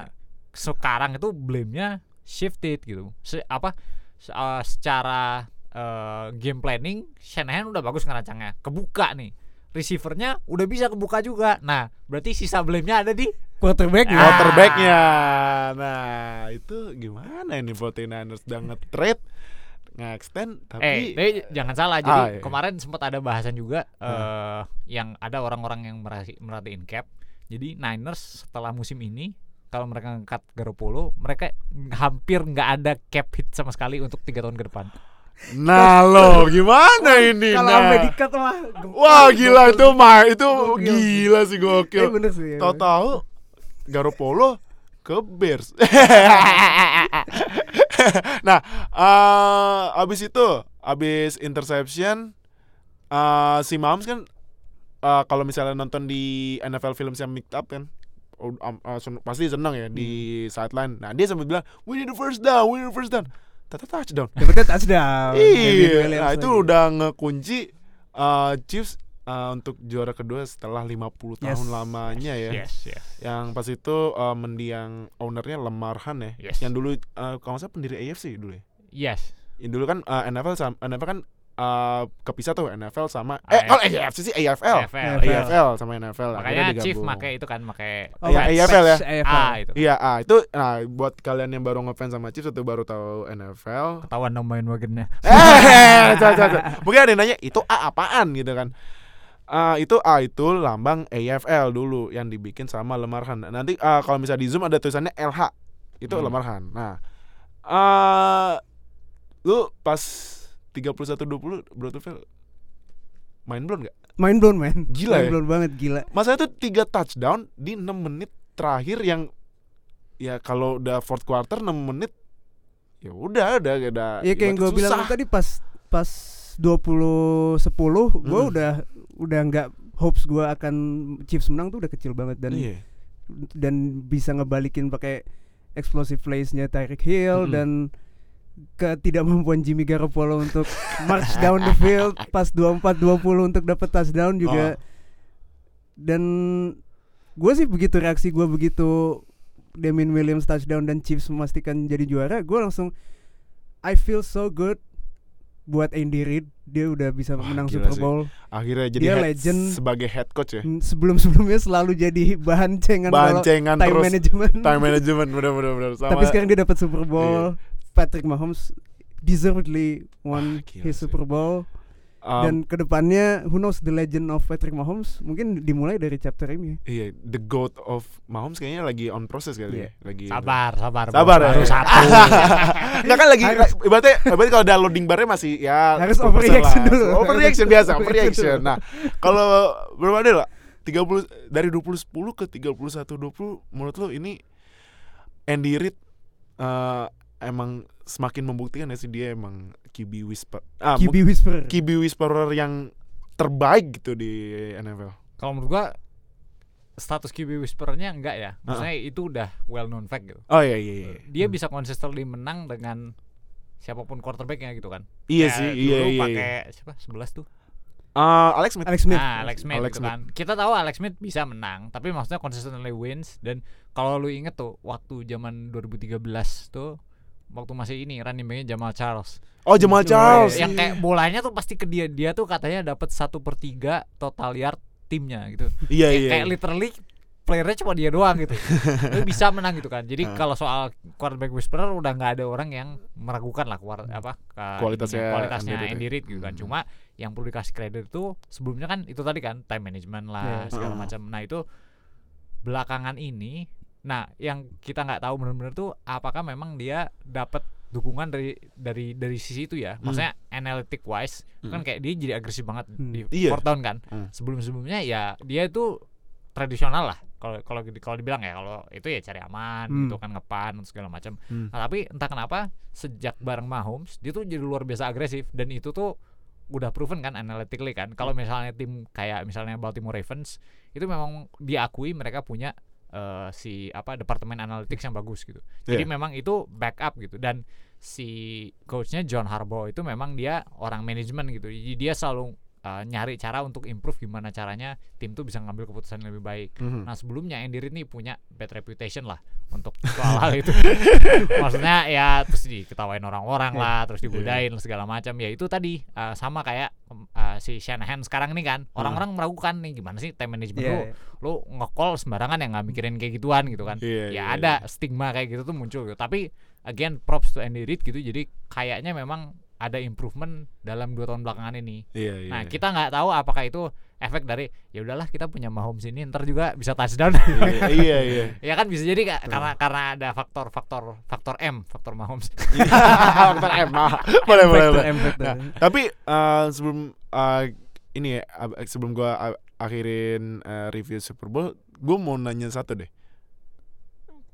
sekarang itu blame-nya shifted gitu Se- apa se- uh, secara uh, game planning Shanahan udah bagus ngerancangnya kebuka nih receivernya udah bisa kebuka juga nah berarti sisa blame-nya ada di Quarterback Ah. quarterbacknya. Nah, itu gimana ini 49ers udah nge-trade nge-extend Eh, tapi tapi jangan salah. Jadi Ah, iya. kemarin sempat ada bahasan juga Hmm. eh yang ada orang-orang yang merhati- merhatiin cap. Jadi Niners setelah musim ini kalau mereka ngangkat Garoppolo, mereka hampir nggak ada cap hit sama sekali untuk tiga tahun ke depan. Nah lo gimana ini? Kalau nah. sampai dikat mah. Wah gila itu mah itu Gokil. gila sih Eh gokil. bener sih. ya. Tahu-tahu Garoppolo ke Bears. nah, eh abis itu, abis interception, eh si Mahomes kan uh, kalau misalnya nonton di NFL Films yang mixed up kan uh, sen- pasti seneng ya di sideline. Nah, dia sempat bilang, "We need the first down, we need the first down." Tata touchdown. Dapetnya touchdown. Iya, nah itu lagi. udah ngekunci uh, Chiefs uh, untuk juara kedua setelah 50 tahun Yes. lamanya ya. Yes, yes. Yang pas itu uh, mendiang ownernya Lemar Han ya. Yes. Yang dulu uh, kalau salah pendiri AFC dulu ya. Yes. Yang dulu kan uh, NFL sama NFL kan uh, kepisah tuh NFL sama eh AF. kalau AFC sih AFL. AFL. AFL. AFL sama NFL Makanya Chief pakai itu kan pakai Oh, Iya, patch- AFL ya. AFL. A itu. Iya, ah itu nah buat kalian yang baru ngefans sama Chiefs atau baru tahu NFL, Ketahuan dong main wagennya. eh, mungkin ada yang nanya itu A apaan gitu kan? Ah, itu A itu lambang AFL dulu yang dibikin sama Lemar Han. Nanti ah, kalau misalnya di zoom ada tulisannya LH itu Hmm. Lemar Han. Nah, ah lu pas 31-20 Bro Tufel main belum nggak? Main blown man. Gila Main ya? blown banget gila. Masa itu tiga touchdown di 6 menit terakhir yang ya kalau udah fourth quarter 6 menit ya udah udah udah Iya kayak yang gue bilang tadi pas pas 20 10 gue Hmm. udah udah nggak hopes gue akan Chiefs menang tuh udah kecil banget dan Iya. dan bisa ngebalikin pakai explosive plays-nya Tyreek Hill Mm-mm. dan ketidakmampuan Jimmy Garoppolo untuk march down the field pas 24-20 untuk dapat touchdown juga. Oh. dan gue sih begitu reaksi gue begitu Damien Williams touchdown dan Chiefs memastikan jadi juara gue langsung I feel so good buat Andy Reid dia udah bisa Wah, menang Super sih. Bowl. Akhirnya jadi Dia head- legend. sebagai head coach ya? Sebelum sebelumnya selalu jadi bahan cengan kalau bancengan time terus. management. Time management sama tapi sekarang dia dapat Super Bowl Patrick Mahomes deservedly won gila his sih. Super Bowl um, dan ke depannya who knows the legend of Patrick Mahomes mungkin dimulai dari chapter ini iya the goat of Mahomes kayaknya lagi on process kali Iya. ya lagi Sabar, sabar. Sabar Bos. ya. Baru satu. Enggak kan lagi Harus- ibaratnya ibaratnya kalau ada loading barnya masih ya Harus 10% overreaction lah. dulu. Overreaction biasa, Overreaction. Nah, kalau berapa ada lah? 30 dari 20 10 ke 31 20 menurut lo ini Andy Reid eh, emang semakin membuktikan ya sih dia emang QB whisper ah, QB whisperer QB whisperer yang terbaik gitu di NFL. Kalau menurut gua status QB whisperernya enggak ya. Maksudnya itu udah well known fact gitu. Oh iya iya iya. Dia bisa consistently menang dengan siapa pun quarterbacknya gitu kan. Iya Ya, sih, dulu iya iya. pakai iya. siapa? 11 tuh. Eh, Alex Smith. Alex Smith Nah, Alex Smith Alex gitu Smith. kan. Kita tahu Alex Smith bisa menang, tapi maksudnya consistently wins dan kalau lu inget tuh waktu zaman 2013 tuh waktu masih ini running backnya Jamal Charles. Oh Jamal Oh, Charles. iya. yang kayak bolanya tuh pasti ke dia dia tuh katanya dapat satu per tiga total yard timnya gitu. Iya iya. Kayak literally playernya cuma dia doang gitu. Dia bisa menang gitu kan. Jadi Ah. kalau soal quarterback whisperer udah nggak ada orang yang meragukan lah kuar- apa ke Kualitasnya kualitasnya Andy Reid ya. Andy Reid gitu kan. Hmm. Cuma yang perlu dikasih kredit itu sebelumnya kan itu tadi kan time management lah Iya. segala Heeh. macam. Nah itu belakangan ini, nah yang kita nggak tahu benar-benar tuh apakah memang dia dapat dukungan dari dari dari sisi itu ya. Maksudnya analytic wise kan Hmm. kayak dia jadi agresif banget Hmm. di Iya. fourth down kan. Hmm. Sebelum-sebelumnya ya dia itu tradisional lah kalau kalau kalau dibilang ya kalau itu ya cari aman Hmm. gitu kan ngepan dan segala macam. Hmm. Nah, tapi entah kenapa sejak bareng Mahomes dia tuh jadi luar biasa agresif dan itu tuh udah proven kan analytically kan. Kalau misalnya tim kayak misalnya Baltimore Ravens itu memang diakui mereka punya eh, si apa departemen analytics yang bagus gitu. Jadi Iya. memang itu backup gitu dan si coachnya John Harbaugh itu memang dia orang manajemen gitu. Jadi dia selalu eh, nyari cara untuk improve gimana caranya tim tuh bisa ngambil keputusan yang lebih baik. Mhm. Nah sebelumnya Andy Reid nih punya bad reputation lah untuk soal hal itu. Maksudnya ya terus diketawain orang-orang lah, terus digodain segala macam. Ya itu tadi eh, sama kayak eh, si Shanahan sekarang nih kan. Orang-orang meragukan nih gimana sih time management Iya, lu, lu nge-call sembarangan ya nggak mikirin kayak gituan gitu kan. Iya, ya iya, ada stigma kayak gitu tuh muncul gitu. Tapi again props to Andy Reid gitu. Jadi kayaknya memang ada improvement dalam dua tahun belakangan ini. Iya iya. Nah, kita nggak tahu apakah itu efek dari ya udahlah kita punya Mahomes ini ntar juga bisa touchdown. iya iya iya. ya kan bisa jadi Kak, karena karena ada faktor-faktor faktor M, faktor Mahomes. Faktor M. ah. Boleh boleh boleh. M. Nah, tapi eh, sebelum eh, ini ya sebelum gua a- akhirin eh, review Super Bowl, gua mau nanya satu deh.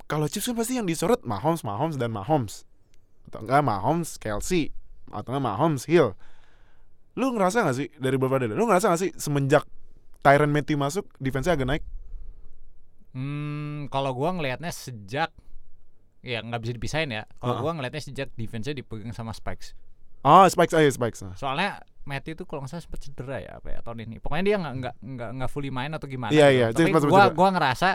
Kalau Chiefs kan pasti yang disorot Mahomes, Mahomes dan Mahomes. Atau enggak Mahomes, Kelsey, atau Mahomes, Hill. Lu ngerasa gak sih dari beberapa dari lu ngerasa gak sih semenjak Tyron Matthew masuk, defense-nya agak naik. Hmm, kalau gua ngelihatnya sejak ya nggak bisa dipisahin ya. Kalau Uh-uh. gua ngelihatnya sejak defense-nya dipegang sama Spikes. Oh, Spikes aja Spikes. Nah. Soalnya Matthew itu kalau nggak salah sempat cedera ya apa ya tahun ini. Pokoknya dia nggak nggak nggak nggak fully main atau gimana. Iya, gitu. iya, Tapi sempat- sempat gua cedera. gua ngerasa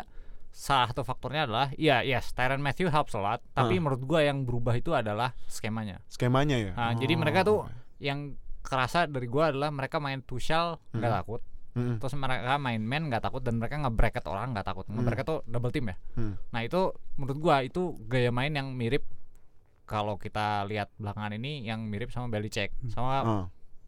salah satu faktornya adalah iya yes Tyron Matthew helps a lot, tapi Ah. menurut gua yang berubah itu adalah skemanya. Skemanya ya. Nah, jadi Oh. mereka tuh yang kerasa dari gua adalah mereka main two shell nggak Hmm. takut, Mm-mm. terus mereka main man nggak takut dan mereka nge-bracket orang nggak takut. Nge-bracket tuh double team ya. Hmm. Nah, itu menurut gua itu gaya main yang mirip kalau kita lihat belakangan ini yang mirip sama Belichick sama Oh,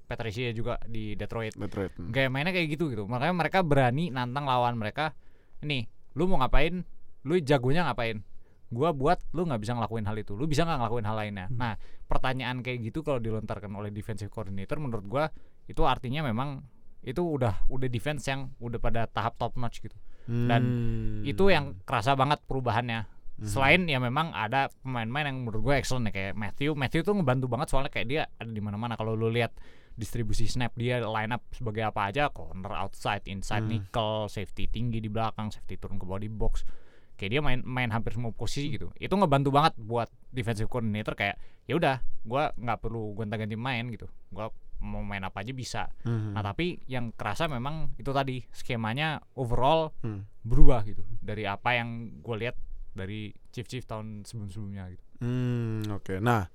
Patricia juga di Detroit. Detroit. Hmm. Gaya mainnya kayak gitu gitu. Makanya mereka berani nantang lawan mereka. Nih, lu mau ngapain? Lu jagonya ngapain? Gua buat lu nggak bisa ngelakuin hal itu. Lu bisa nggak ngelakuin hal lainnya. Hmm. Nah, pertanyaan kayak gitu kalau dilontarkan oleh defensive coordinator menurut gua itu artinya memang itu udah udah defense yang udah pada tahap top notch gitu. Dan Hmm. Itu yang kerasa banget perubahannya. Hmm. Selain ya memang ada pemain-pemain yang menurut gue excellent ya kayak Matthew. Matthew tuh ngebantu banget soalnya kayak dia ada di mana-mana kalau lu lihat distribusi snap dia line up sebagai apa aja corner outside inside Hmm. nickel safety tinggi di belakang safety turun ke body box kayak dia main main hampir semua posisi gitu itu ngebantu banget buat defensive coordinator kayak ya udah gua nggak perlu gonta-ganti main gitu gua mau main apa aja bisa Hmm. nah tapi yang kerasa memang itu tadi skemanya overall Hmm. berubah gitu dari apa yang gue lihat dari Chief Chief tahun sebelum-sebelumnya gitu. Hmm, oke. Nah,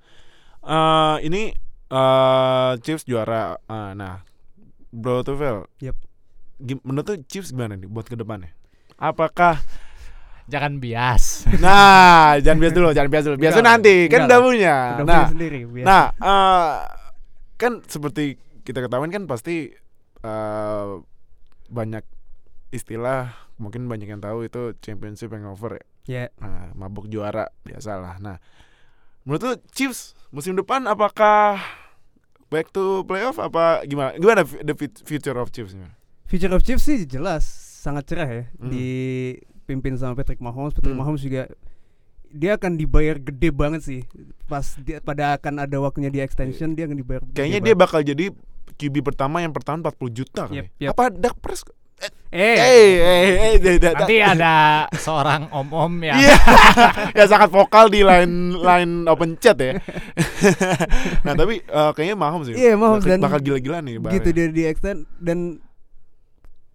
eh ini eh Chiefs juara. Ah, nah, Bro Tufel. Yep. Gim- menurut tuh Chiefs gimana nih buat ke depannya? Apakah Jangan bias. Nah, jangan bias dulu, jangan bias dulu. Biasa Enggak nanti, kan enggak udah lah. punya. Udah Nah, punya sendiri. nah, eh kan seperti kita ketahui kan pasti eh banyak istilah mungkin banyak yang tahu itu championship hangover ya. ya Nah, mabuk juara biasalah. Nah, menurut lu Chiefs musim depan apakah back to playoff apa gimana? Gimana the future of Chiefs? Future of Chiefs sih jelas sangat cerah ya Hmm. dipimpin sama Patrick Mahomes. Patrick Hmm. Mahomes juga dia akan dibayar gede banget sih pas dia, pada akan ada waktunya di extension dia akan dibayar gede Kayaknya dia banget. bakal jadi QB pertama yang per tahun 40 juta. Yep, yep. Apa Dak Prescott? Eh Eh, eh, eh, eh, Nanti ada seorang om-om yang Iya, ya sangat vokal di line line open chat ya. nah tapi eh, kayaknya Mahomes sih. Iya, Mahomes bakal, dan bakal gila-gila nih. gitu barnya. dia di extend dan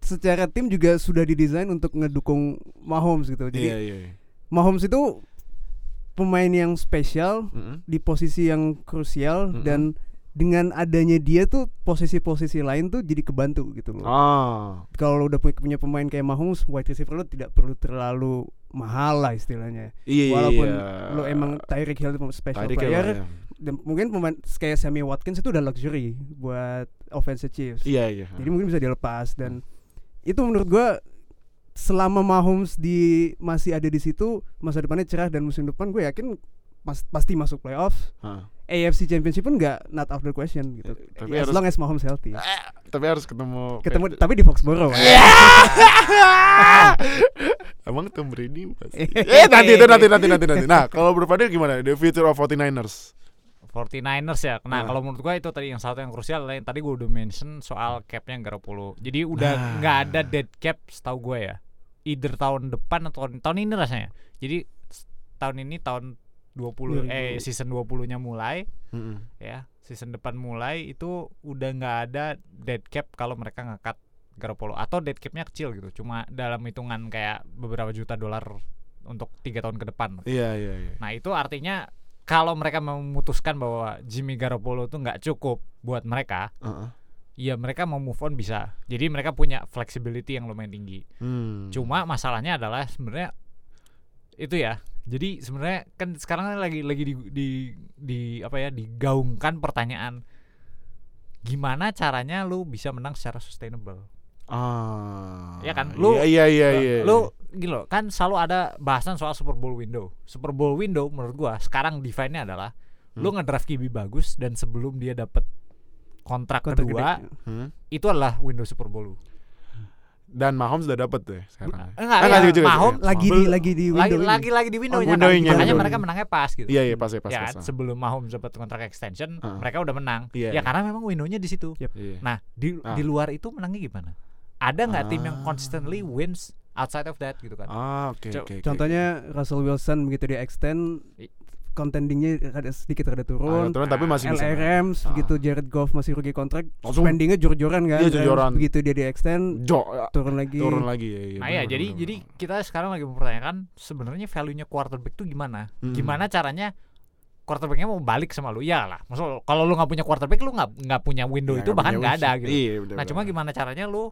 secara tim juga sudah didesain untuk ngedukung Mahomes gitu. Jadi Iya iya. iya. Mahomes itu pemain yang spesial Mm-mm. di posisi yang krusial Mm-mm. dan dengan adanya dia tuh posisi-posisi lain tuh jadi kebantu gitu loh. Ah. Kalau udah punya, pemain kayak Mahomes, wide receiver lo tidak perlu terlalu mahal lah istilahnya. Iya. Walaupun iya. lo emang Tyreek Hill itu special Tyreek player, iya. dan mungkin pemain kayak Sammy Watkins itu udah luxury buat offensive Chiefs. Iya iya. Jadi mungkin bisa dilepas dan itu menurut gua selama Mahomes di masih ada di situ masa depannya cerah dan musim depan gue yakin pas- pasti masuk playoff. Hah. AFC Championship pun nggak not out of the question gitu. Eh, tapi as harus- long as Mahomes healthy. Tapi harus ketemu. Ketemu tapi di Foxborough. Iya. Emang Tom Brady pasti. eh nanti itu nanti nanti nanti nanti. Nah kalau berpadu gimana? The future of 49ers. 49ers ya. Nah, Ah. kalau menurut gua itu tadi yang satu yang krusial yang tadi gua udah mention soal capnya Garoppolo. Jadi udah Nah. nggak ada dead cap setahu gue ya. Either tahun depan atau tahun ini rasanya. Jadi tahun ini tahun 20 eh 2000. season 20-nya mulai Mm-mm. ya. Season depan mulai itu udah nggak ada dead cap kalau mereka ngekat Garoppolo atau dead capnya kecil gitu. Cuma dalam hitungan kayak beberapa juta dolar untuk tiga tahun ke depan. Iya iya iya. Nah itu artinya kalau mereka memutuskan bahwa Jimmy Garoppolo itu nggak cukup buat mereka, Heeh. ya mereka mau move on bisa. Jadi mereka punya flexibility yang lumayan tinggi. Hmm. Cuma masalahnya adalah sebenarnya itu ya. Jadi sebenarnya kan sekarang kan lagi lagi di, di di apa ya digaungkan pertanyaan gimana caranya lu bisa menang secara sustainable. Ah. Ya kan? Lu- Iya iya iya iya. Lu gini loh, kan selalu ada bahasan soal Super Bowl window. Super Bowl window menurut gua sekarang define-nya adalah lu ngedraft QB bagus dan sebelum dia dapat kontrak, Kontrak kedua gede. Hmm. itu adalah window Super Bowl. lu. Dan Mahomes udah dapet tuh ya sekarang. Enggak, Ah, ya, juga, juga, Mahomes juga. lagi di lagi di lagi window ini. lagi lagi di window-nya kan. window-nya, Makanya window. mereka menangnya pas gitu. Iya iya pas ya pas ya pas. kan, sebelum Mahomes dapat kontrak extension, Ah. mereka udah menang. Iya, ya iya. karena memang window-nya di situ. Iya. Nah, di Ah. di luar itu menangnya gimana? ada nggak tim yang Ah. constantly wins outside of that gitu kan Ah, oke Co- oke. oke, Contohnya Russell Wilson begitu dia extend I- contendingnya ada sedikit rada oke. Ah, turun. turun tapi masih bisa. LA Rams Ah. begitu Jared Goff masih rugi kontrak, Langsung spendingnya jor-joran kan. Iya, jor-joran. Begitu dia di extend Jo, turun lagi. turun lagi ya. iya, Nah ya benar, jadi benar, jadi kita sekarang lagi mempertanyakan sebenarnya value-nya quarterback tuh gimana? Hmm. Gimana caranya quarterbacknya mau balik sama lu? Ya lah, maksud kalau lu nggak punya quarterback lu nggak nggak punya window Ya, itu bahkan nggak ada gitu. Iya, benar, Nah cuma benar. gimana caranya lu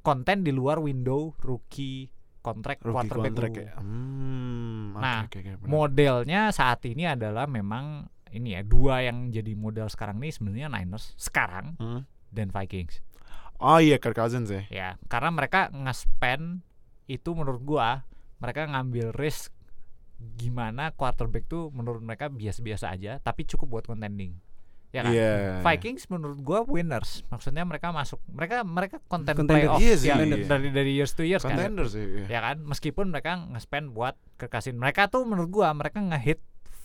konten di luar window rookie kontrak quarterback contract lu. ya. Hmm, oke, Nah, oke, oke, benar. Modelnya saat ini adalah memang ini ya dua yang jadi model sekarang nih sebenarnya Niners sekarang Hmm. dan Vikings. Oh iya Kirk Cousins ya. Ya, karena mereka nge-spend itu menurut gua mereka ngambil risk gimana quarterback tuh menurut mereka biasa-biasa aja tapi cukup buat contending. Ya kan? Iya. Vikings menurut gua winners. Maksudnya mereka masuk mereka mereka Contender. playoff Iya sih, ya, iya. dari dari years to years kan. Sih. iya. Ya kan? Meskipun mereka nge-spend buat kekasin mereka tuh menurut gua mereka nge-hit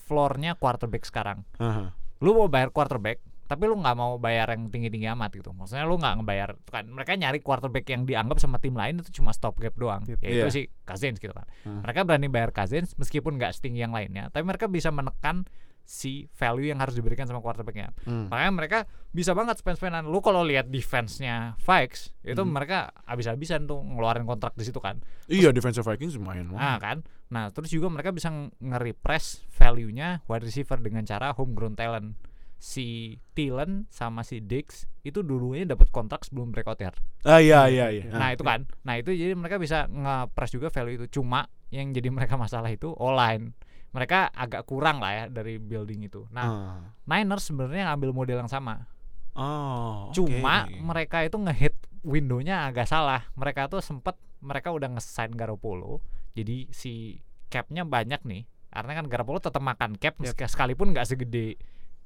floornya quarterback sekarang. Aha. Lu mau bayar quarterback tapi lu nggak mau bayar yang tinggi-tinggi amat gitu. Maksudnya lu nggak ngebayar kan mereka nyari quarterback yang dianggap sama tim lain itu cuma stopgap doang. Yep. Yaitu Iya. si Cousins gitu kan. Hmm. Mereka berani bayar Cousins meskipun nggak setinggi yang lainnya, tapi mereka bisa menekan si value yang harus diberikan sama quarterbacknya. Hmm. Makanya mereka bisa banget spend-spendan. Lu kalau lihat defense-nya Vikes itu Hmm. mereka habis-habisan tuh ngeluarin kontrak di situ kan. Iya defensive Vikings lumayan Nah kan. Nah terus juga mereka bisa nge- nge-repress value-nya wide receiver dengan cara homegrown talent. Si Thielen sama si Diggs itu dulunya dapat kontrak sebelum breakout year. Ah iya iya iya. Nah itu kan. Nah itu jadi mereka bisa nge-press juga value itu. Cuma yang jadi mereka masalah itu online. Mereka agak kurang lah ya dari building itu. Nah Ah. Niners sebenarnya ngambil model yang sama. Oh. Cuma mereka itu ngehit windownya agak salah. Mereka tuh sempet mereka udah nge-sign Garoppolo. Jadi si capnya banyak nih. Karena kan Garoppolo tetap makan cap meski- sekalipun nggak segede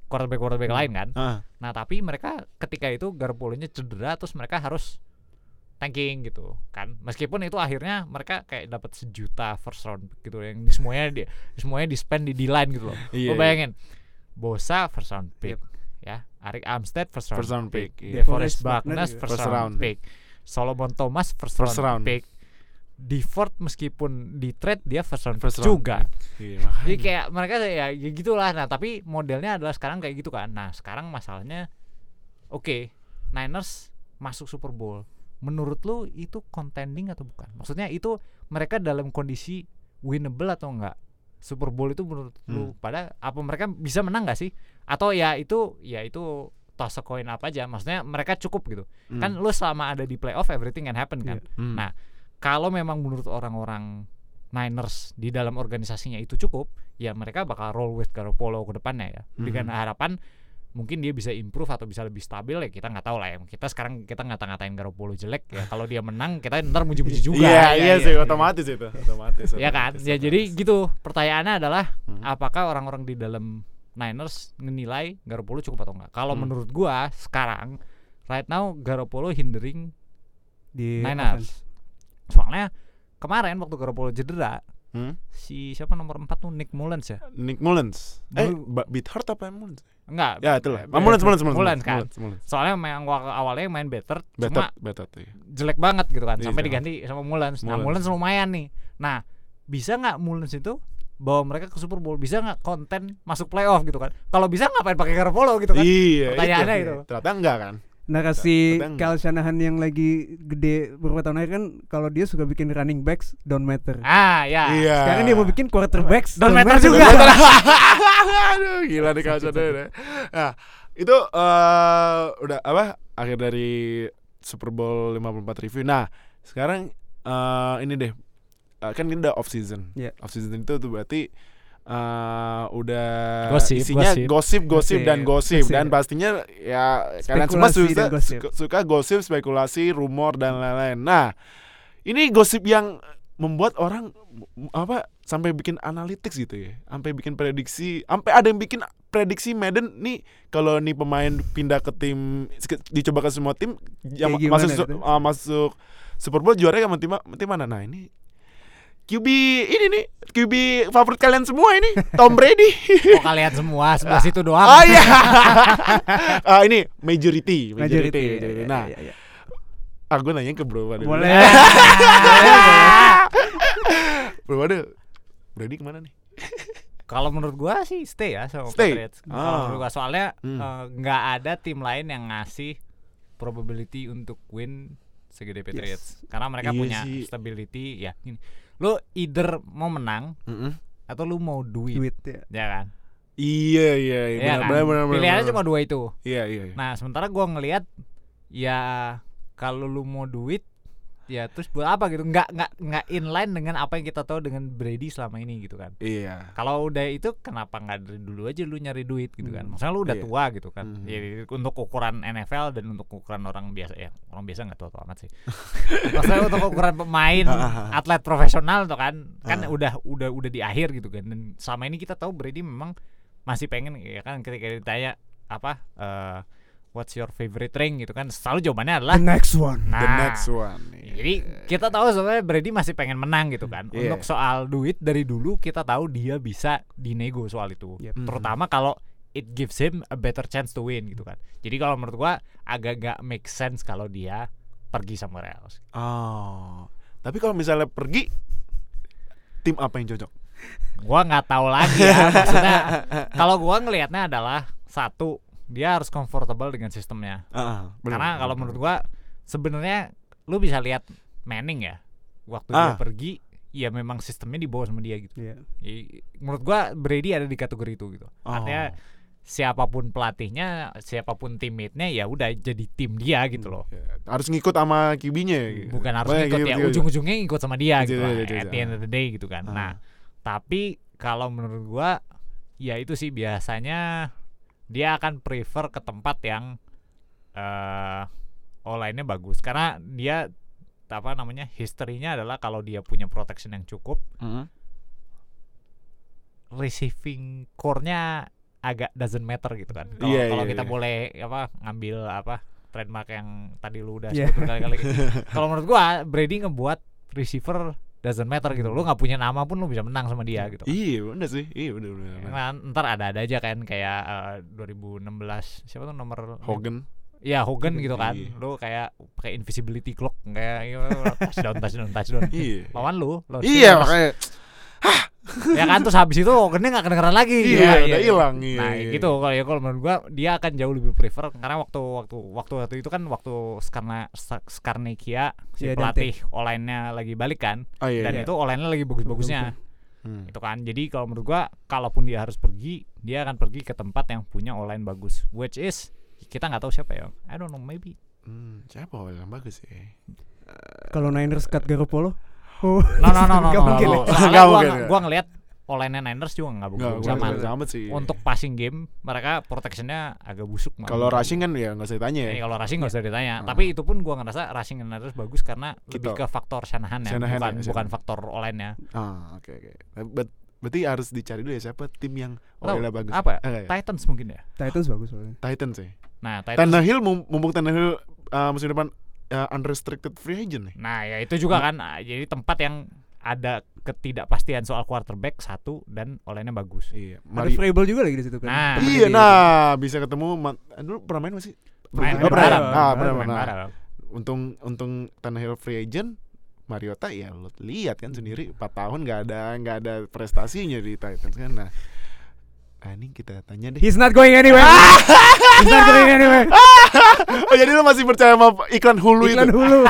quarterback quarterback lain kan. Ah. Nah tapi mereka ketika itu Garoppolo-nya cedera terus mereka harus tanking gitu kan meskipun itu akhirnya mereka kayak dapat sejuta first round gitu yang di semuanya di semuanya di spend di D line gitu loh Iya, lo bayangin Bosa first round pick ya Arik Armstead first round, First round pick, pick, iya. DeForest Buckner first, First round, round. pick Solomon Thomas first, First round, round. pick Deford meskipun di trade dia first round First pick round juga pick. Iya, makanya. jadi kayak mereka ya, ya gitulah. Nah, tapi modelnya adalah sekarang kayak gitu kan. Nah, sekarang masalahnya oke, Niners masuk Super Bowl. Menurut lu itu contending atau bukan? Maksudnya itu mereka dalam kondisi winnable atau enggak? Super Bowl itu menurut lu Hmm. pada apa mereka bisa menang gak sih? Atau ya itu ya itu toss a coin apa aja? Maksudnya mereka cukup gitu. Hmm. Kan lu selama ada di playoff everything can happen kan. Hmm. Nah, kalau memang menurut orang-orang Niners di dalam organisasinya itu cukup, ya mereka bakal roll with Garoppolo ke depannya ya. Dengan Mhm. harapan mungkin dia bisa improve atau bisa lebih stabil ya kita nggak tahu lah ya. Kita sekarang kita ngata-ngatain Garoppolo jelek ya. Kalau dia menang kita ntar muji-muji juga. Iya, Ya, iya ya, sih ya. otomatis itu, otomatis. Ya kan? otomatis, Ya jadi gitu. Pertanyaannya adalah Hmm. apakah orang-orang di dalam Niners menilai Garoppolo cukup atau enggak? Kalau Hmm. menurut gua sekarang right now Garoppolo hindering di Niners. offense. Soalnya kemarin waktu Garoppolo cedera, Hmm? si siapa nomor 4 tuh Nick Mullens ya? Nick Mullens. Eh, Mul- ba- Beat Hurt apa Mullens? Enggak. Ya, itulah. eh, Ah, Mullens, Mullens, Mullens. Mullens kan. Mullens, Mullens. Soalnya memang awalnya main better, cuma Betot, betot iya. jelek banget gitu kan, Iya, sampai diganti sama Mullens. Nah, Mullens. Mullens lumayan nih. Nah, bisa nggak Mullens itu bawa mereka ke Super Bowl? Bisa nggak konten masuk playoff gitu kan? Kalau bisa ngapain pakai Garoppolo gitu kan? Iya, Pertanyaannya itu. itu. Ternyata enggak kan? Narasi Kyle Shanahan yang lagi gede beberapa tahun akhir kan kalau dia suka bikin running backs don't matter. Ah, ya. Iya. Sekarang dia mau bikin quarterbacks Don't matter juga. Aduh, gila nih kalau deh. Nah, itu eh udah apa? Akhir dari Super Bowl 54 review. Nah, sekarang eh ini deh. Eh, kan ini udah off season. Iya. Off season itu tuh berarti eh udah Gosip, isinya gosip. gosip, gosip, dan gosip Gosip. dan pastinya ya kalian semua Spekulasi suka, gosip. suka, gosip, spekulasi, rumor dan lain-lain. Nah, ini gosip yang membuat orang apa sampai bikin analytics gitu ya, sampai bikin prediksi, sampai ada yang bikin prediksi Madden nih kalau nih pemain pindah ke tim dicoba ke semua tim yang gimana masuk su- gitu? uh, masuk Super Bowl juara sama tim, tim mana? Nah, ini QB ini nih QB favorit kalian semua ini Tom Brady. Kok kalian semua sebelah situ doang? Oh iya. Ah, iya. Ah, ini majority, majority. Majority, iya, iya, iya. Nah, Ah, gue nanya ke Bro Fadil. Boleh. Bro Fadil, Brady ke mana nih? Kalau menurut gua sih stay ya sama Stay? Patriots. Kalau Ah. menurut gua soalnya Hmm. eh, nggak ada tim lain yang ngasih probability untuk win segede Patriots. Karena mereka Iya punya sih. stability ya. Gini, lu either mau menang Mm-mm. atau lu mau duit, Duit ya. ya kan? Iya, iya, iya. Iya Benar, kan? benar, benar, benar, Pilihannya benar. cuma dua itu. Iya, iya. iya. Nah, sementara gua ngelihat ya kalau lu mau duit ya terus buat apa gitu? Nggak nggak nggak inline dengan apa yang kita tahu dengan Brady selama ini gitu kan. Iya. Kalau udah itu kenapa nggak dari dulu aja lu nyari duit gitu kan? Hmm. Maksudnya lu udah Iya. tua gitu kan. Hmm. Jadi untuk ukuran NFL dan untuk ukuran orang biasa ya orang biasa nggak tua-tua amat sih. Maksudnya untuk ukuran pemain atlet profesional tuh kan kan Ah. udah udah udah di akhir gitu kan. Dan selama ini kita tahu Brady memang masih pengen ya kan ketika ditanya apa eh, what's your favorite ring gitu kan selalu jawabannya adalah The next one. nah The next one. Iya. jadi kita tahu sebenarnya Brady masih pengen menang gitu kan. Iya. Untuk soal duit dari dulu kita tahu dia bisa dinego soal itu. Yep. Terutama kalau it gives him a better chance to win gitu kan. Jadi kalau menurut gua agak gak make sense kalau dia pergi somewhere else. Oh. Tapi kalau misalnya pergi tim apa yang cocok? Gua nggak tahu lagi ya. Maksudnya kalau gua ngelihatnya adalah satu dia harus comfortable dengan sistemnya. Ah, benar, Karena benar, kalau menurut gua sebenarnya lu bisa lihat Manning ya. Waktu dia Ah. pergi ya memang sistemnya dibawa sama dia gitu. Iya. I- menurut gua Brady ada di kategori itu gitu. Oh. Artinya siapa pun pelatihnya, siapa pun teammate-nya ya udah jadi tim dia gitu loh. Ya, harus ngikut sama QB-nya ya. gitu. Bukan harus Oh, ikut gitu, ya gitu. ujung-ujungnya ikut sama dia Gitu, gitu. lah, gitu, gitu, At the end of the day gitu kan. Ah. Nah, tapi kalau menurut gua ya itu sih biasanya dia akan prefer ke tempat yang eh online-nya bagus karena dia apa namanya historinya adalah kalau dia punya protection yang cukup Mm-mm. receiving core-nya agak doesn't matter gitu kan. Kalau kalau iya, kita iya. boleh apa ngambil apa trademark yang tadi lu udah Iya. sebut berkali-kali. kalau menurut gua Brady ngebuat receiver doesn't matter gitu. Lu nggak punya nama pun lu bisa menang sama dia gitu. kan. Iya, benar sih. Iya, benar benar. benar. Nah, ntar ada-ada aja kan kayak eh, 2016 siapa tuh nomor Hogan. Iya Hogan gitu kan. Iya. Lu kayak pakai invisibility clock kayak iya, touchdown touchdown touchdown. Iya. Lawan lu, lawan Iya, makanya ya kan terus habis itu Hogannya nggak kedengeran lagi. Iya, udah hilang, iya, Nah iya. gitu kalau ya kalau menurut gua dia akan jauh lebih prefer karena waktu waktu waktu waktu itu kan waktu Skarna Skarnekia si Iya, pelatih online-nya lagi balik kan Oh iya. dan iya. itu online-nya lagi bagus-bagusnya Hmm. itu kan jadi kalau menurut gua kalaupun dia harus pergi dia akan pergi ke tempat yang punya online bagus which is kita nggak tahu siapa ya I don't know maybe Hmm, siapa yang bagus ya? Kalau Niners cut Garoppolo. No no no no, Nggak no, mungkin no. Soalnya Nggak gua, mungkin, ya. gua ngelihat online Niners juga nggak Enggak, bagus-bagus gua amat. sama sih. untuk passing game mereka protectionnya agak busuk kalau rushing kan ya nggak usah ditanya ya. Eh, kalau rushing nggak usah ditanya. Ah. Tapi itu pun gua ngerasa rushing Niners bagus karena lebih Gitu. ke faktor Shanahan ya, Shanahan bukan ya, bukan faktor online-nya. Ah, oke oke. Bet- berarti harus dicari dulu ya siapa tim yang Tahu, OL bagus. apa? Eh, ya? Titans mungkin ya. Titans bagus soalnya. Titans ya. Nah, Titans. Tannehill mum- mumpung Tannehill uh, musim depan uh, unrestricted free agent nih. Nah, ya itu juga kan. Ah, Jadi tempat yang ada ketidakpastian soal quarterback satu dan online-nya bagus. Iya. Ada Mari Vrabel juga lagi di situ kan. Nah. Iya, nah bisa ketemu man- eh, dulu pernah main masih? Main, Oh, main pernah ya? Ah, main pernah, main bareng. Untung untung Tannehill free agent Mariota ya lo lihat kan sendiri 4 tahun nggak ada nggak ada prestasinya di Titans kan nah ah, ini kita tanya deh He's not going anywhere. He's not going anywhere. oh jadi lo masih percaya sama iklan Hulu Iklan itu hulu.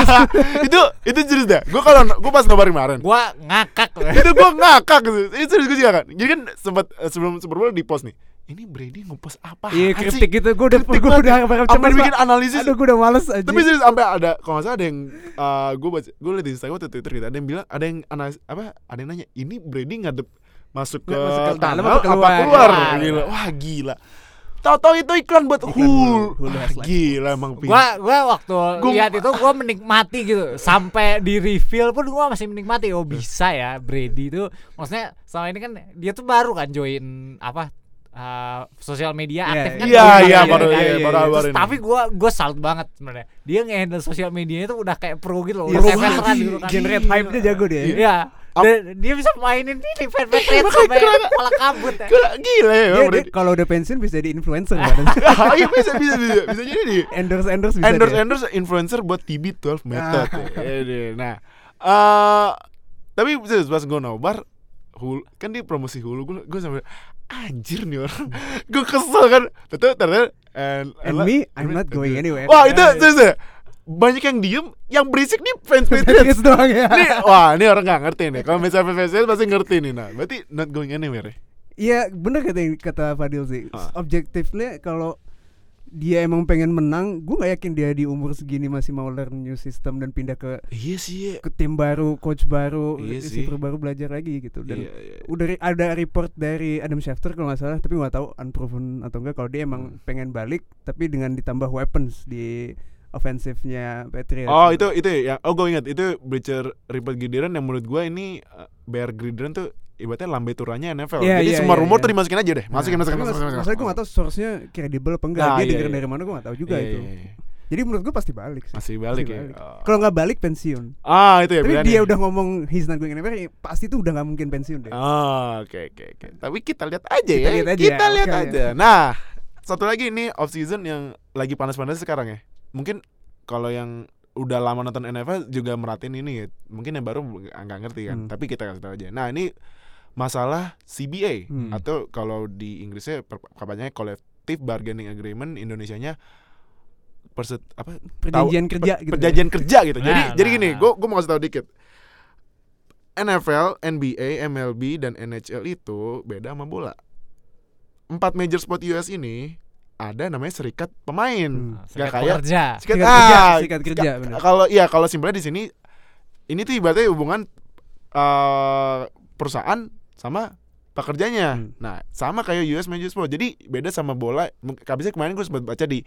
itu itu serius dah gue kalau gue pas nobar kemarin Gua ngakak. itu gue ngakak gitu itu serius gue juga kan jadi kan sempat eh, sebelum Super Bowl di post nih ini Brady ngepost apa Iya kritik gitu. Gue udah Kritik gue udah bakal cemas. bikin analisis Aduh gue udah males aja. tapi serius sampai ada kalau nggak salah ada yang uh, gue baca gue liat di Instagram atau Twitter gitu ada yang bilang ada yang analis apa ada yang nanya ini Brady ngadep masuk ke, masuk ke tunnel apa apa keluar? keluar, Keluar. gila wah gila tahu-tahu itu iklan buat Iklan Wah, has life. gila emang pin gua gua waktu Gua- lihat itu gua menikmati gitu sampai di reveal pun gua masih menikmati oh bisa ya Brady itu maksudnya selama ini kan dia tuh baru kan join apa uh, sosial media Iya, aktif kan iya, baru iya, baru- kan. iya, baru- baru tapi gua gua salut banget sebenarnya dia nge-handle sosial medianya itu udah kayak pro gitu loh Iya, udah kayak veteran gitu kan Generate hype-nya jago dia. ya. Iya. Dan dia bisa mainin ini fan Patriots sampai kepala kabut ya. Gila, gila ya. Dia, Brady. dia kalau udah pensiun bisa jadi influencer kan? Ah, iya bisa bisa bisa bisa jadi nih. endorse endorse bisa endorse dia. endorse influencer buat TB 12 method. Ah. ya. Iya, Nah, eh tapi pas gue nobar Hulu, kan dia promosi Hulu gue gue sampai anjir nih orang gue kesel kan ternyata ternyata and, And me, I'm not going anywhere. wah itu ya. Banyak yang diem yang berisik nih fans Patriots doang ya. nih wah ini orang nggak ngerti nih kalau misalnya fans Patriots pasti ngerti nih nah berarti not going anywhere ya Iya bener kata kata Fadil sih. Ah. Objektifnya kalau dia emang pengen menang, gue nggak yakin dia di umur segini masih mau learn new system dan pindah ke iya sih ke tim baru, coach baru, Iya sih. baru belajar lagi gitu. Dan Iya, iya. udah ada report dari Adam Schefter kalau nggak salah, tapi nggak tahu unproven atau enggak kalau dia Hmm. emang pengen balik, tapi dengan ditambah weapons di offensive-nya Patriots. Oh itu itu ya. Oh gue ingat itu Bleacher Report Gideon yang menurut gue ini uh, Bear Gideon tuh ibaratnya lambe turanya NFL Iya, jadi iya, semua iya, rumor iya. tuh dimasukin aja deh. Masukin masukin Tapi mas- masukin. Masalahnya gue gak tau source-nya kredibel apa enggak Nah, Dia iya, denger iya. dari mana gue gak tahu juga Iya, itu. iya, iya. Jadi menurut gue pasti balik sih. Masih balik Pasti ya. balik. Oh. Kalau nggak balik pensiun. Ah itu ya Tapi dia udah ngomong he's not going anywhere ya Pasti tuh udah gak mungkin pensiun deh. Oh oke oke oke. Tapi kita lihat aja Kita ya. lihat aja, kita lihat oke, aja. Nah satu lagi ini off season yang lagi panas-panas sekarang ya mungkin kalau yang udah lama nonton NFL juga merhatiin ini ya mungkin yang baru nggak ngerti kan Hmm. tapi kita kasih tahu aja nah ini masalah CBA Hmm. atau kalau di Inggrisnya kabarnya collective bargaining agreement Indonesianya perset apa Perjanjian tahu- kerja per- gitu perjanjian kerja gitu jadi Nah, jadi nah, gini nah. gue gue mau kasih tahu dikit NFL, NBA, MLB dan NHL itu beda sama bola. Empat major sport US ini ada namanya serikat pemain. Hmm. Serikat kayak pekerja. serikat, Serikat kerja, ah, serikat kerja, benar. Kalau iya kalau simpelnya di sini ini tuh ibaratnya hubungan eh, perusahaan sama pekerjanya. Hmm. Nah, sama kayak US major sport. Jadi beda sama bola. Habisnya kemarin gue sempat baca di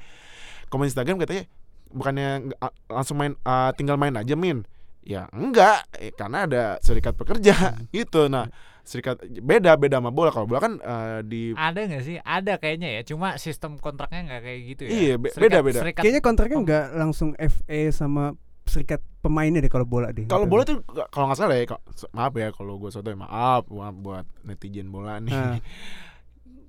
komen Instagram katanya bukannya ah, langsung main ah, tinggal main aja min. Ya enggak, eh, karena ada serikat pekerja gitu. Nah, serikat beda beda sama bola. Kalau bola kan eh, di Ada nggak sih? Ada kayaknya ya. Cuma sistem kontraknya nggak kayak gitu ya. Iya, be- Serikat- beda-beda. serikat- Kayaknya kontraknya nggak langsung FA sama serikat pemainnya deh kalau bola deh Kalau Gitu. bola tuh nggak- kalau nggak salah ya, maaf ya kalau gue sotoy maaf buat, buat netizen bola nih. Ah.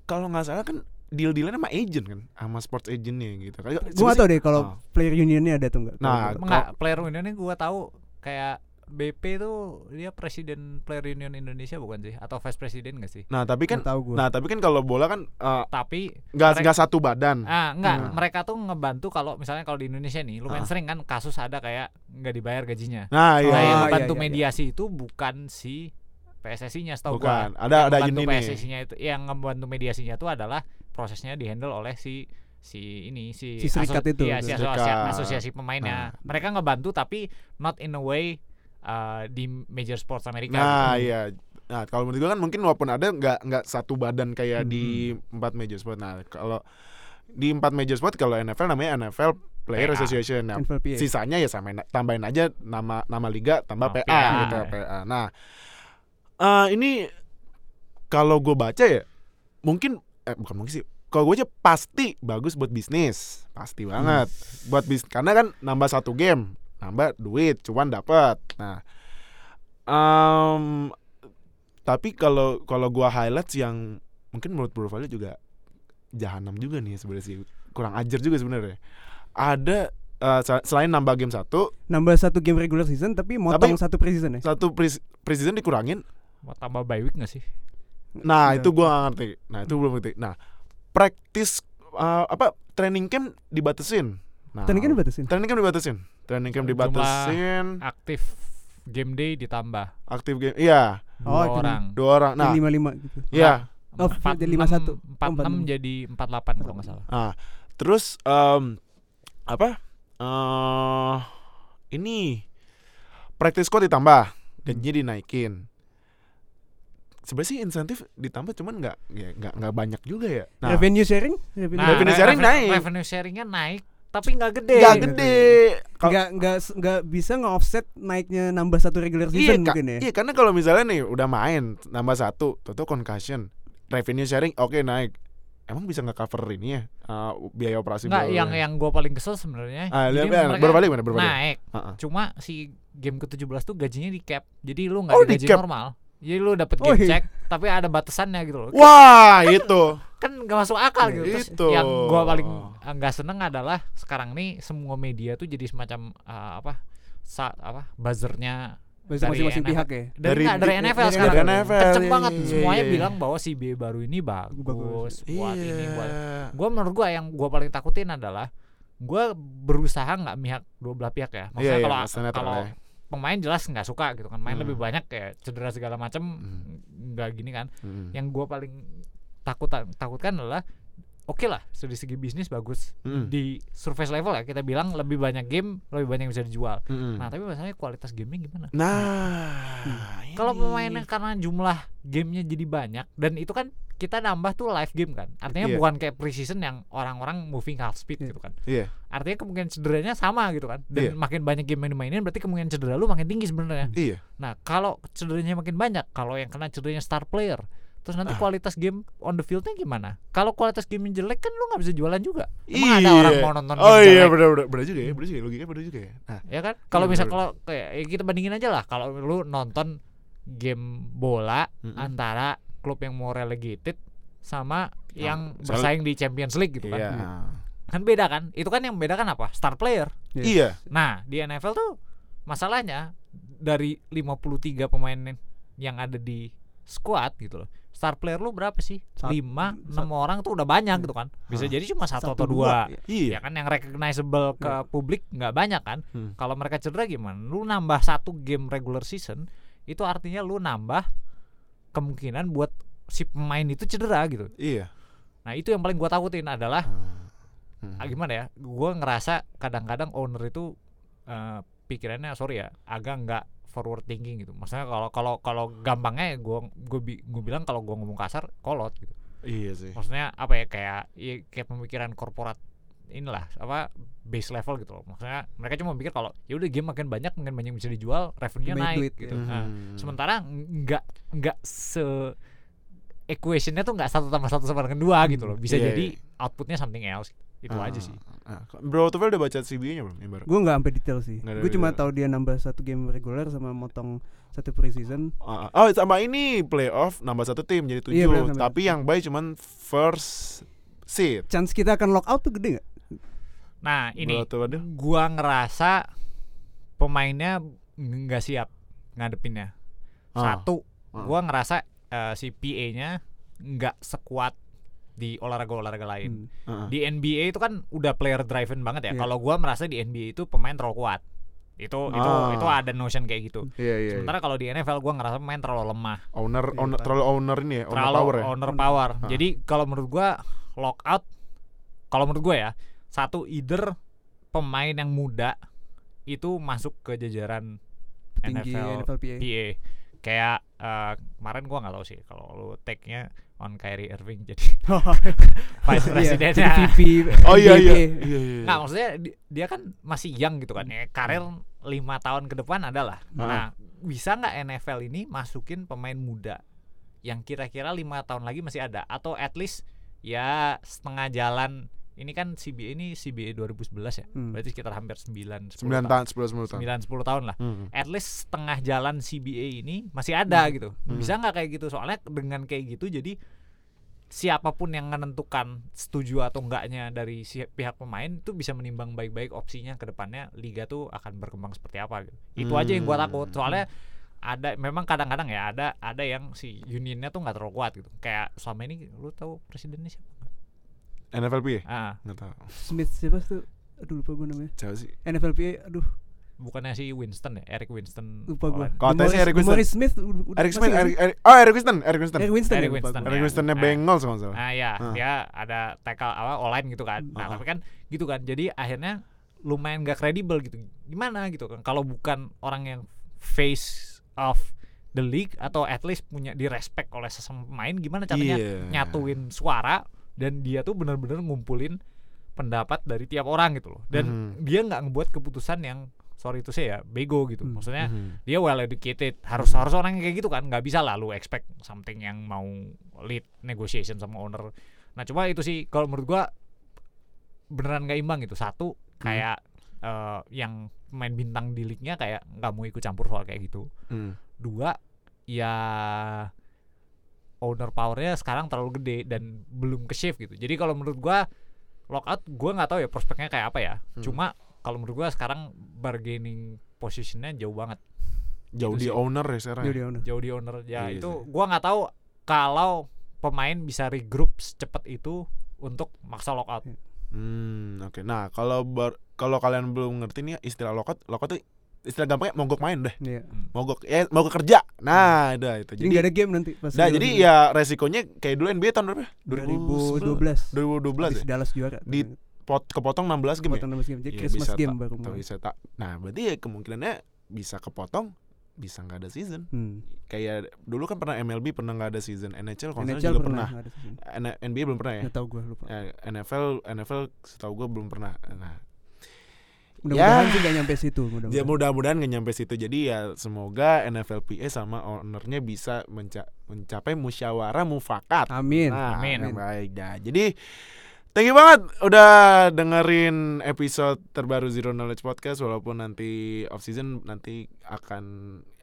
kalau nggak salah kan deal-dealan sama agent kan, sama sports agentnya gitu. Gue Gue gak tau deh kalau Ah. player unionnya ada tuh nggak Nah, Enggak, player unionnya gua tahu kayak BP tuh dia presiden player union Indonesia bukan sih? Atau vice presiden nggak sih? Nah tapi kan, nggak tahu gue nah tapi kan kalau bola kan eh, Tapi nggak Mereka- nggak satu badan. ah enggak, Hmm. mereka tuh ngebantu kalau misalnya kalau di Indonesia nih, lumayan Ah. sering kan kasus ada kayak nggak dibayar gajinya. Nah iya, Nah, yang iya, ngebantu iya, iya. mediasi itu bukan si PSSI-nya setahu bukan. gua. Ada Yang ada ngebantu ini. PSSI-nya itu yang ngebantu mediasinya itu adalah prosesnya dihandle oleh si si ini si, Si serikat itu. iya, si asosiasi, asosiasi pemainnya. Nah. Mereka ngebantu tapi not in a way uh, di major sports Amerika. Nah gitu. iya. Nah kalau menurut gue kan mungkin walaupun ada nggak nggak satu badan kayak Hmm. di empat major sport. Nah kalau di empat major sport kalau NFL namanya NFL Player PA. Association. Nah, NFLPA. sisanya ya samain tambahin aja nama nama liga tambah Oh, PA, PA. gitu PA. Nah eh, ini kalau gue baca ya mungkin eh bukan mungkin sih kalau gue aja pasti bagus buat bisnis pasti banget buat bis karena kan nambah satu game nambah duit cuan dapat nah em, tapi kalau kalau gua highlights yang mungkin menurut profile juga jahanam juga nih sebenarnya sih. Kurang ajar juga sebenarnya. Ada sel- selain nambah game satu nambah satu game regular season tapi motong satu preseason ya? satu pre- preseason dikurangin. Mau tambah bye week nggak sih? nah Iya. itu gua nggak ngerti. Nah itu belum ngerti. Nah practice eh, apa training camp dibatasin nah, Training camp dibatasin? training camp dibatasin training camp Jumlah- dibatasin Aktif game day ditambah aktif game iya Oh, dua orang. dua orang nah lima lima gitu iya Oh, jadi 51. empat Oh, enam 46. jadi empat delapan kalau nggak salah. Nah, terus em, apa? eh ini practice squad ditambah, gajinya dinaikin. Sebenarnya sih insentif ditambah cuman nggak ya, nggak nggak banyak juga ya. Nah, revenue sharing revenue Nah, revenue re- sharing revenue- naik. Revenue sharingnya naik, tapi nggak gede. nggak gede. Kalau- nggak nggak nggak bisa nge-offset naiknya nambah satu regular Iya, season Kak. mungkin ya iya, karena kalau misalnya nih udah main nambah satu, tuh concussion, revenue sharing oke naik, emang bisa nggak cover ini ya uh, biaya operasi Enggak, baru yang ya? yang gue paling kesel sebenarnya. Ah, lihat, mereka berbalik mana berbalik naik. Heeh. Cuma si game ke-17 tuh gajinya di cap. Jadi lu nggak Oh, cap. normal. Jadi lu dapet Oh, game iya. check tapi ada batasannya gitu loh. wah itu Kan gak masuk akal gitu. Terus itu. yang gua paling eh, nggak seneng adalah sekarang nih semua media tuh jadi semacam eh, apa? Sa apa? buzzernya masing-masing pihak ya. dari, Dari- nggak, dari NFL dari sekarang. Dari NFL, Kenceng iya, banget iya, semuanya iya, iya. bilang bahwa si B baru ini bagus, Bagus. buat ini buat Iya. gue menurut gue yang gue paling takutin adalah gue berusaha nggak mihak dua belah pihak ya maksudnya Iya, iya, kalau netral kalau. Pemain jelas nggak suka gitu kan main Hmm. lebih banyak kayak cedera segala macam Hmm. nggak gini kan Hmm. yang gue paling takut takutkan adalah oke lah dari segi bisnis bagus Hmm. di surface level ya kita bilang lebih banyak game lebih banyak yang bisa dijual Hmm. nah tapi masalahnya kualitas gamenya gimana Nah, kalau ini. pemainnya karena jumlah gamenya jadi banyak dan itu kan kita nambah tuh live game kan artinya Iya. bukan kayak preseason yang orang-orang moving half speed Iya. gitu kan Iya. artinya kemungkinan cederanya sama gitu kan dan Iya. makin banyak game yang dimainin berarti kemungkinan cedera lu makin tinggi sebenarnya Iya. nah kalau cederanya makin banyak kalau yang kena cederanya star player terus nanti Ah. kualitas game on the fieldnya gimana kalau kualitas game jelek kan lu nggak bisa jualan juga emang ada Iya. orang mau nonton game Oh iya jelek benar benar benar juga ya, benar juga ya. Logikanya benar juga ya. Nah, ya kan kalau Iya, misal kalau kayak ya kita bandingin aja lah kalau lu nonton game bola Mm-mm. antara klub yang mau relegated sama yang soal- bersaing di Champions League gitu kan iya. kan beda kan itu kan yang membedakan apa star player Iya. nah di NFL tuh masalahnya dari 53 pemain yang ada di squad gitu loh star player lu berapa sih? Sat- lima enam orang tuh udah banyak gitu kan. Bisa jadi cuma satu, Satu, atau dua, dua, Iya. ya kan yang recognizable ke publik nggak banyak kan. Hmm. kalau mereka cedera gimana? Lu nambah satu game regular season itu artinya lu nambah kemungkinan buat si pemain itu cedera gitu. Iya. nah itu yang paling gua takutin adalah Hmm. ah, gimana ya? Gua ngerasa kadang-kadang owner itu eh, pikirannya sorry ya agak nggak forward thinking gitu maksudnya kalau kalau kalau gampangnya gua gua, bi- gua bilang kalau gua ngomong kasar kolot gitu Iya sih. maksudnya apa ya kayak ya, kayak pemikiran korporat inilah apa base level gitu loh maksudnya mereka cuma mikir kalau ya udah game makin banyak makin banyak bisa dijual revenue Banyak naik duit, gitu ya. Nah, Hmm. sementara nggak nggak se equationnya tuh nggak satu tambah satu sama dengan dua gitu loh bisa Iya, jadi iya. outputnya something else itu Ah, aja sih ah. Bro Tufel udah baca CBA-nya belum? Baru? Gue nggak sampai detail sih. Gue cuma tahu dia nambah satu game reguler sama motong satu preseason. Ah. oh sama ini playoff nambah satu tim jadi tujuh Iya, benar. tapi yang baik cuman first seed Chance kita akan lock out tuh gede nggak? nah ini gua ngerasa pemainnya nggak siap ngadepinnya Ah. satu gua ngerasa eh, si PA-nya nggak sekuat di olahraga-olahraga lain Hmm. Ah, ah. di NBA itu kan udah player driven banget ya Iya. kalau gua merasa di NBA itu pemain terlalu kuat itu itu Ah. itu ada notion kayak gitu Iya iya. iya. sementara kalau di NFL gua ngerasa pemain terlalu lemah owner Iya, owner terlalu owner ini ya, owner terlalu power ya. owner power. Ah. Jadi kalau menurut gua lockout kalau menurut gua ya satu either pemain yang muda itu masuk ke jajaran Tinggi NFL, NFLPA. PA. Kayak eh, kemarin gua nggak tahu sih kalau lu tag-nya on Kyrie Irving jadi vice Iya, presidennya. jadi VP. Oh iya iya. NBA. Iya iya. Nggak maksudnya di- dia kan masih young gitu kan ya karir lima tahun ke depan adalah. Ah. Nah bisa nggak NFL ini masukin pemain muda yang kira-kira lima tahun lagi masih ada atau at least ya setengah jalan ini kan CBA ini CBA 2011 ya Hmm. berarti sekitar hampir 9 10 9 tahun 10 10 tahun. 9 10 tahun lah Hmm. at least setengah jalan CBA ini masih ada gitu Hmm. bisa nggak kayak gitu soalnya dengan kayak gitu jadi siapa pun yang menentukan setuju atau enggaknya dari si pihak pemain itu bisa menimbang baik-baik opsinya ke depannya liga tuh akan berkembang seperti apa gitu. Itu aja yang gua Hmm. takut. Soalnya ada memang kadang-kadang ya ada ada yang si unionnya tuh nggak terlalu kuat gitu. Kayak selama ini lu tahu presidennya siapa? NFLPA? Ah, Enggak tahu. Smith siapa tuh? Aduh lupa gue namanya. Siapa sih? NFLPA. Aduh bukannya si Winston ya, Eric Winston. lupa gue. Kalau tes Eric Winston. Morris Smith. Eric Smith, nggak Eric? Eric- oh Eric Winston, Eric Winston. Eric Winston. Eric ya, lupa Winston, gua. Eric ya. Winstonnya Ah. Bengals kalau nggak salah. Ah ya, Ah. dia ada tackle apa online gitu kan. Nah, Ah. tapi kan gitu kan. Jadi akhirnya lumayan gak kredibel gitu. Gimana gitu kan kalau bukan orang yang face of the league atau at least punya di respect oleh sesama pemain gimana caranya Iya. nyatuin suara dan dia tuh benar-benar ngumpulin pendapat dari tiap orang gitu loh. Dan Mhm. dia nggak ngebuat keputusan yang sorry itu saya ya bego gitu. Hmm. Maksudnya Mhm. dia well educated harus harus orang yang kayak gitu kan nggak bisa lah lu expect something yang mau lead negotiation sama owner Nah cuma itu sih kalau menurut gua beneran nggak imbang gitu. Satu kayak eh, yang main bintang di league-nya kayak nggak mau ikut campur soal kayak gitu. Hmm. Dua ya owner powernya sekarang terlalu gede dan belum ke shift gitu. Jadi kalau menurut gua lockout gua nggak tahu ya prospeknya kayak apa ya. Hmm. Cuma kalau menurut gua sekarang bargaining positionnya jauh banget Jauh Itu di sih. owner ya sekarang. Ya? di owner. jauh di owner ya Iya itu gua nggak tahu kalau pemain bisa regroup secepat itu untuk maksa lockout Hmm, oke. Nah, kalau kalau kalian belum ngerti nih istilah lockout, lockout itu istilah gampangnya mogok main deh. Iya. Mogok ya mogok kerja. Nah, udah itu. Jadi nggak ada game nanti pas Nah, di jadi ya resikonya kayak dulu NBA tahun berapa? 2012 2012 Habis ya. Dallas juara Di- Pot, kepotong 16 game ya? Potong 16 game jadi Iya, Christmas bisa game baru mulai. bisa tak. Nah, berarti ya kemungkinannya bisa kepotong, bisa nggak ada season. Hmm. Kayak dulu kan pernah MLB pernah nggak ada season, NHL kalau NHL juga pernah pernah. NBA belum pernah ya. Nggak tahu gue lupa. Eh, NFL NFL setahu gue belum pernah. Nah, Mudah-mudahan Ya. sih nggak nyampe situ. Ya Mudah-mudahan. mudah-mudahan nggak nyampe situ. Jadi ya semoga NFLPA sama ownernya bisa menca- mencapai musyawarah mufakat. Amin. Nah, Amin. yang baik dah. Jadi thank you banget udah dengerin episode terbaru Zero Knowledge Podcast walaupun nanti off season nanti akan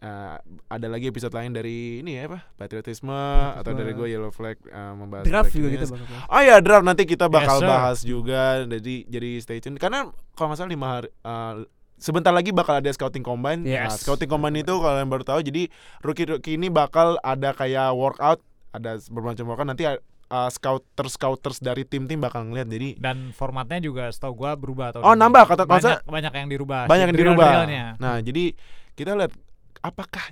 eh, ada lagi episode lain dari ini ya apa? Patriotisme atau dari gue Yellow Flag eh, membahas Draft juga kita bakal. Oh ya draft nanti kita bakal Yes, bahas juga jadi jadi stay tune karena kalau nggak salah lima hari eh, sebentar lagi bakal ada scouting combine. Nah, Yes. scouting combine itu kalau yang baru tahu jadi rookie rookie ini bakal ada kayak workout, ada bermacam workout nanti uh, scouters scouters dari tim-tim bakal ngeliat jadi dan formatnya juga setahu gua berubah tahun Oh, ini. nambah, kata- banyak banyak yang dirubah banyak yang dirubah. Nah jadi kita lihat apakah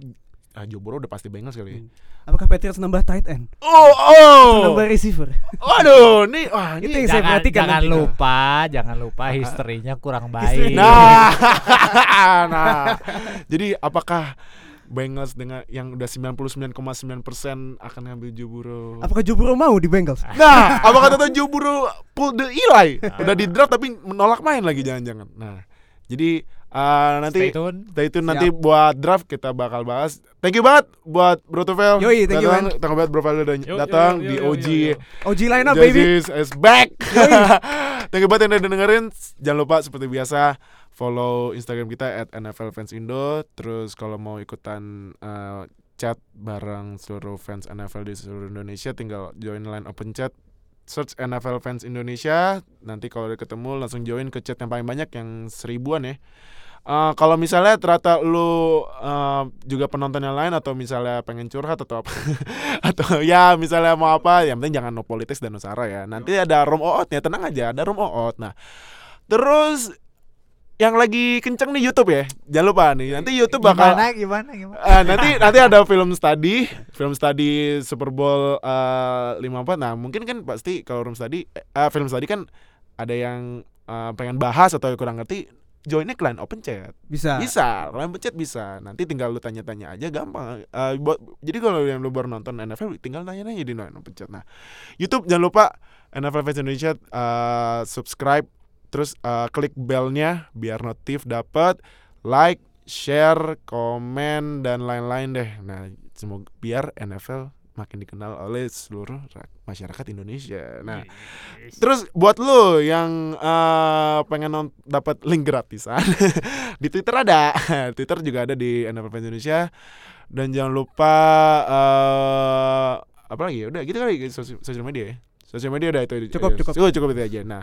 ah, Joe Burrow udah pasti Bengals kali ya. Hmm. Apakah Patriots nambah tight end? Oh oh. Nambah receiver? Waduh, nih wah Itu ini yang saya jangan, perhatikan jangan nanti. lupa jangan lupa historinya kurang baik Nah, nah. Jadi apakah Bengals dengan yang udah 99,9% akan ngambil Joe Burrow? Apakah Joe Burrow mau di Bengals? Nah, apakah kata Joe Burrow pull the Eli? Udah di draft tapi menolak main lagi jangan-jangan. Nah, jadi uh, nanti stay tune stay tune nanti buat draft kita bakal bahas. Thank you banget buat Bro Tufel. Yoi, thank you, datang, you banget Bro Fadil udah Yo, yo, datang yo, yo, di yo, OG. yo, yo. OG line up baby. Is back. Thank you banget yang udah dengerin. Jangan lupa seperti biasa follow Instagram kita at NFL Fans Indo. Terus kalau mau ikutan uh, chat bareng seluruh fans NFL di seluruh Indonesia, tinggal join line open chat. Search NFL Fans Indonesia. Nanti kalau udah ketemu langsung join ke chat yang paling banyak yang seribuan ya. Uh, kalau misalnya ternyata lu uh, juga penonton yang lain atau misalnya pengen curhat atau apa atau ya misalnya mau apa yang penting jangan no politics dan no sara ya. Nanti ada room oot ya tenang aja ada room oot nah terus yang lagi kenceng nih YouTube ya. Jangan lupa nih nanti YouTube bakal gimana gimana gimana? Eh, nanti nanti ada film study, film study Super Bowl eh, 54. Nah, mungkin kan pasti kalau film study eh, film study kan ada yang eh, pengen bahas atau kurang ngerti, joinnya ke line open chat. Bisa. Bisa, line open chat bisa. Nanti tinggal lu tanya-tanya aja gampang. Eh, buat jadi kalau yang lu baru nonton NFL tinggal nanya-nanya di line open chat. Nah, YouTube jangan lupa NFL Fans Indonesia eh, subscribe terus eh, klik belnya biar notif dapat like share komen dan lain-lain deh nah semoga biar NFL makin dikenal oleh seluruh ra- masyarakat Indonesia. Nah terus buat lu yang eh, pengen dapat link gratisan di Twitter ada. Twitter juga ada di NFL Indonesia. Dan jangan lupa eh apa lagi ya? Udah gitu kali sosial, sosial media ya. Sosial media udah itu Cukup, cukup. cukup cukup itu aja. Nah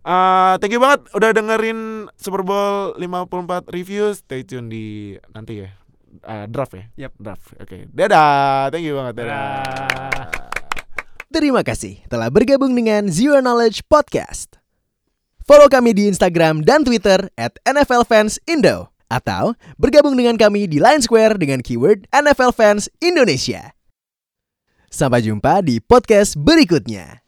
eh thank you banget udah dengerin Super Bowl 54 review stay tune di nanti ya Eh, draft ya Yap. draft oke dadah thank you banget dadah. Dadah. Terima kasih telah bergabung dengan Zero Knowledge Podcast. Follow kami di Instagram dan Twitter at NFL Fans Indo. Atau bergabung dengan kami di Line Square dengan keyword NFL Fans Indonesia. Sampai jumpa di podcast berikutnya.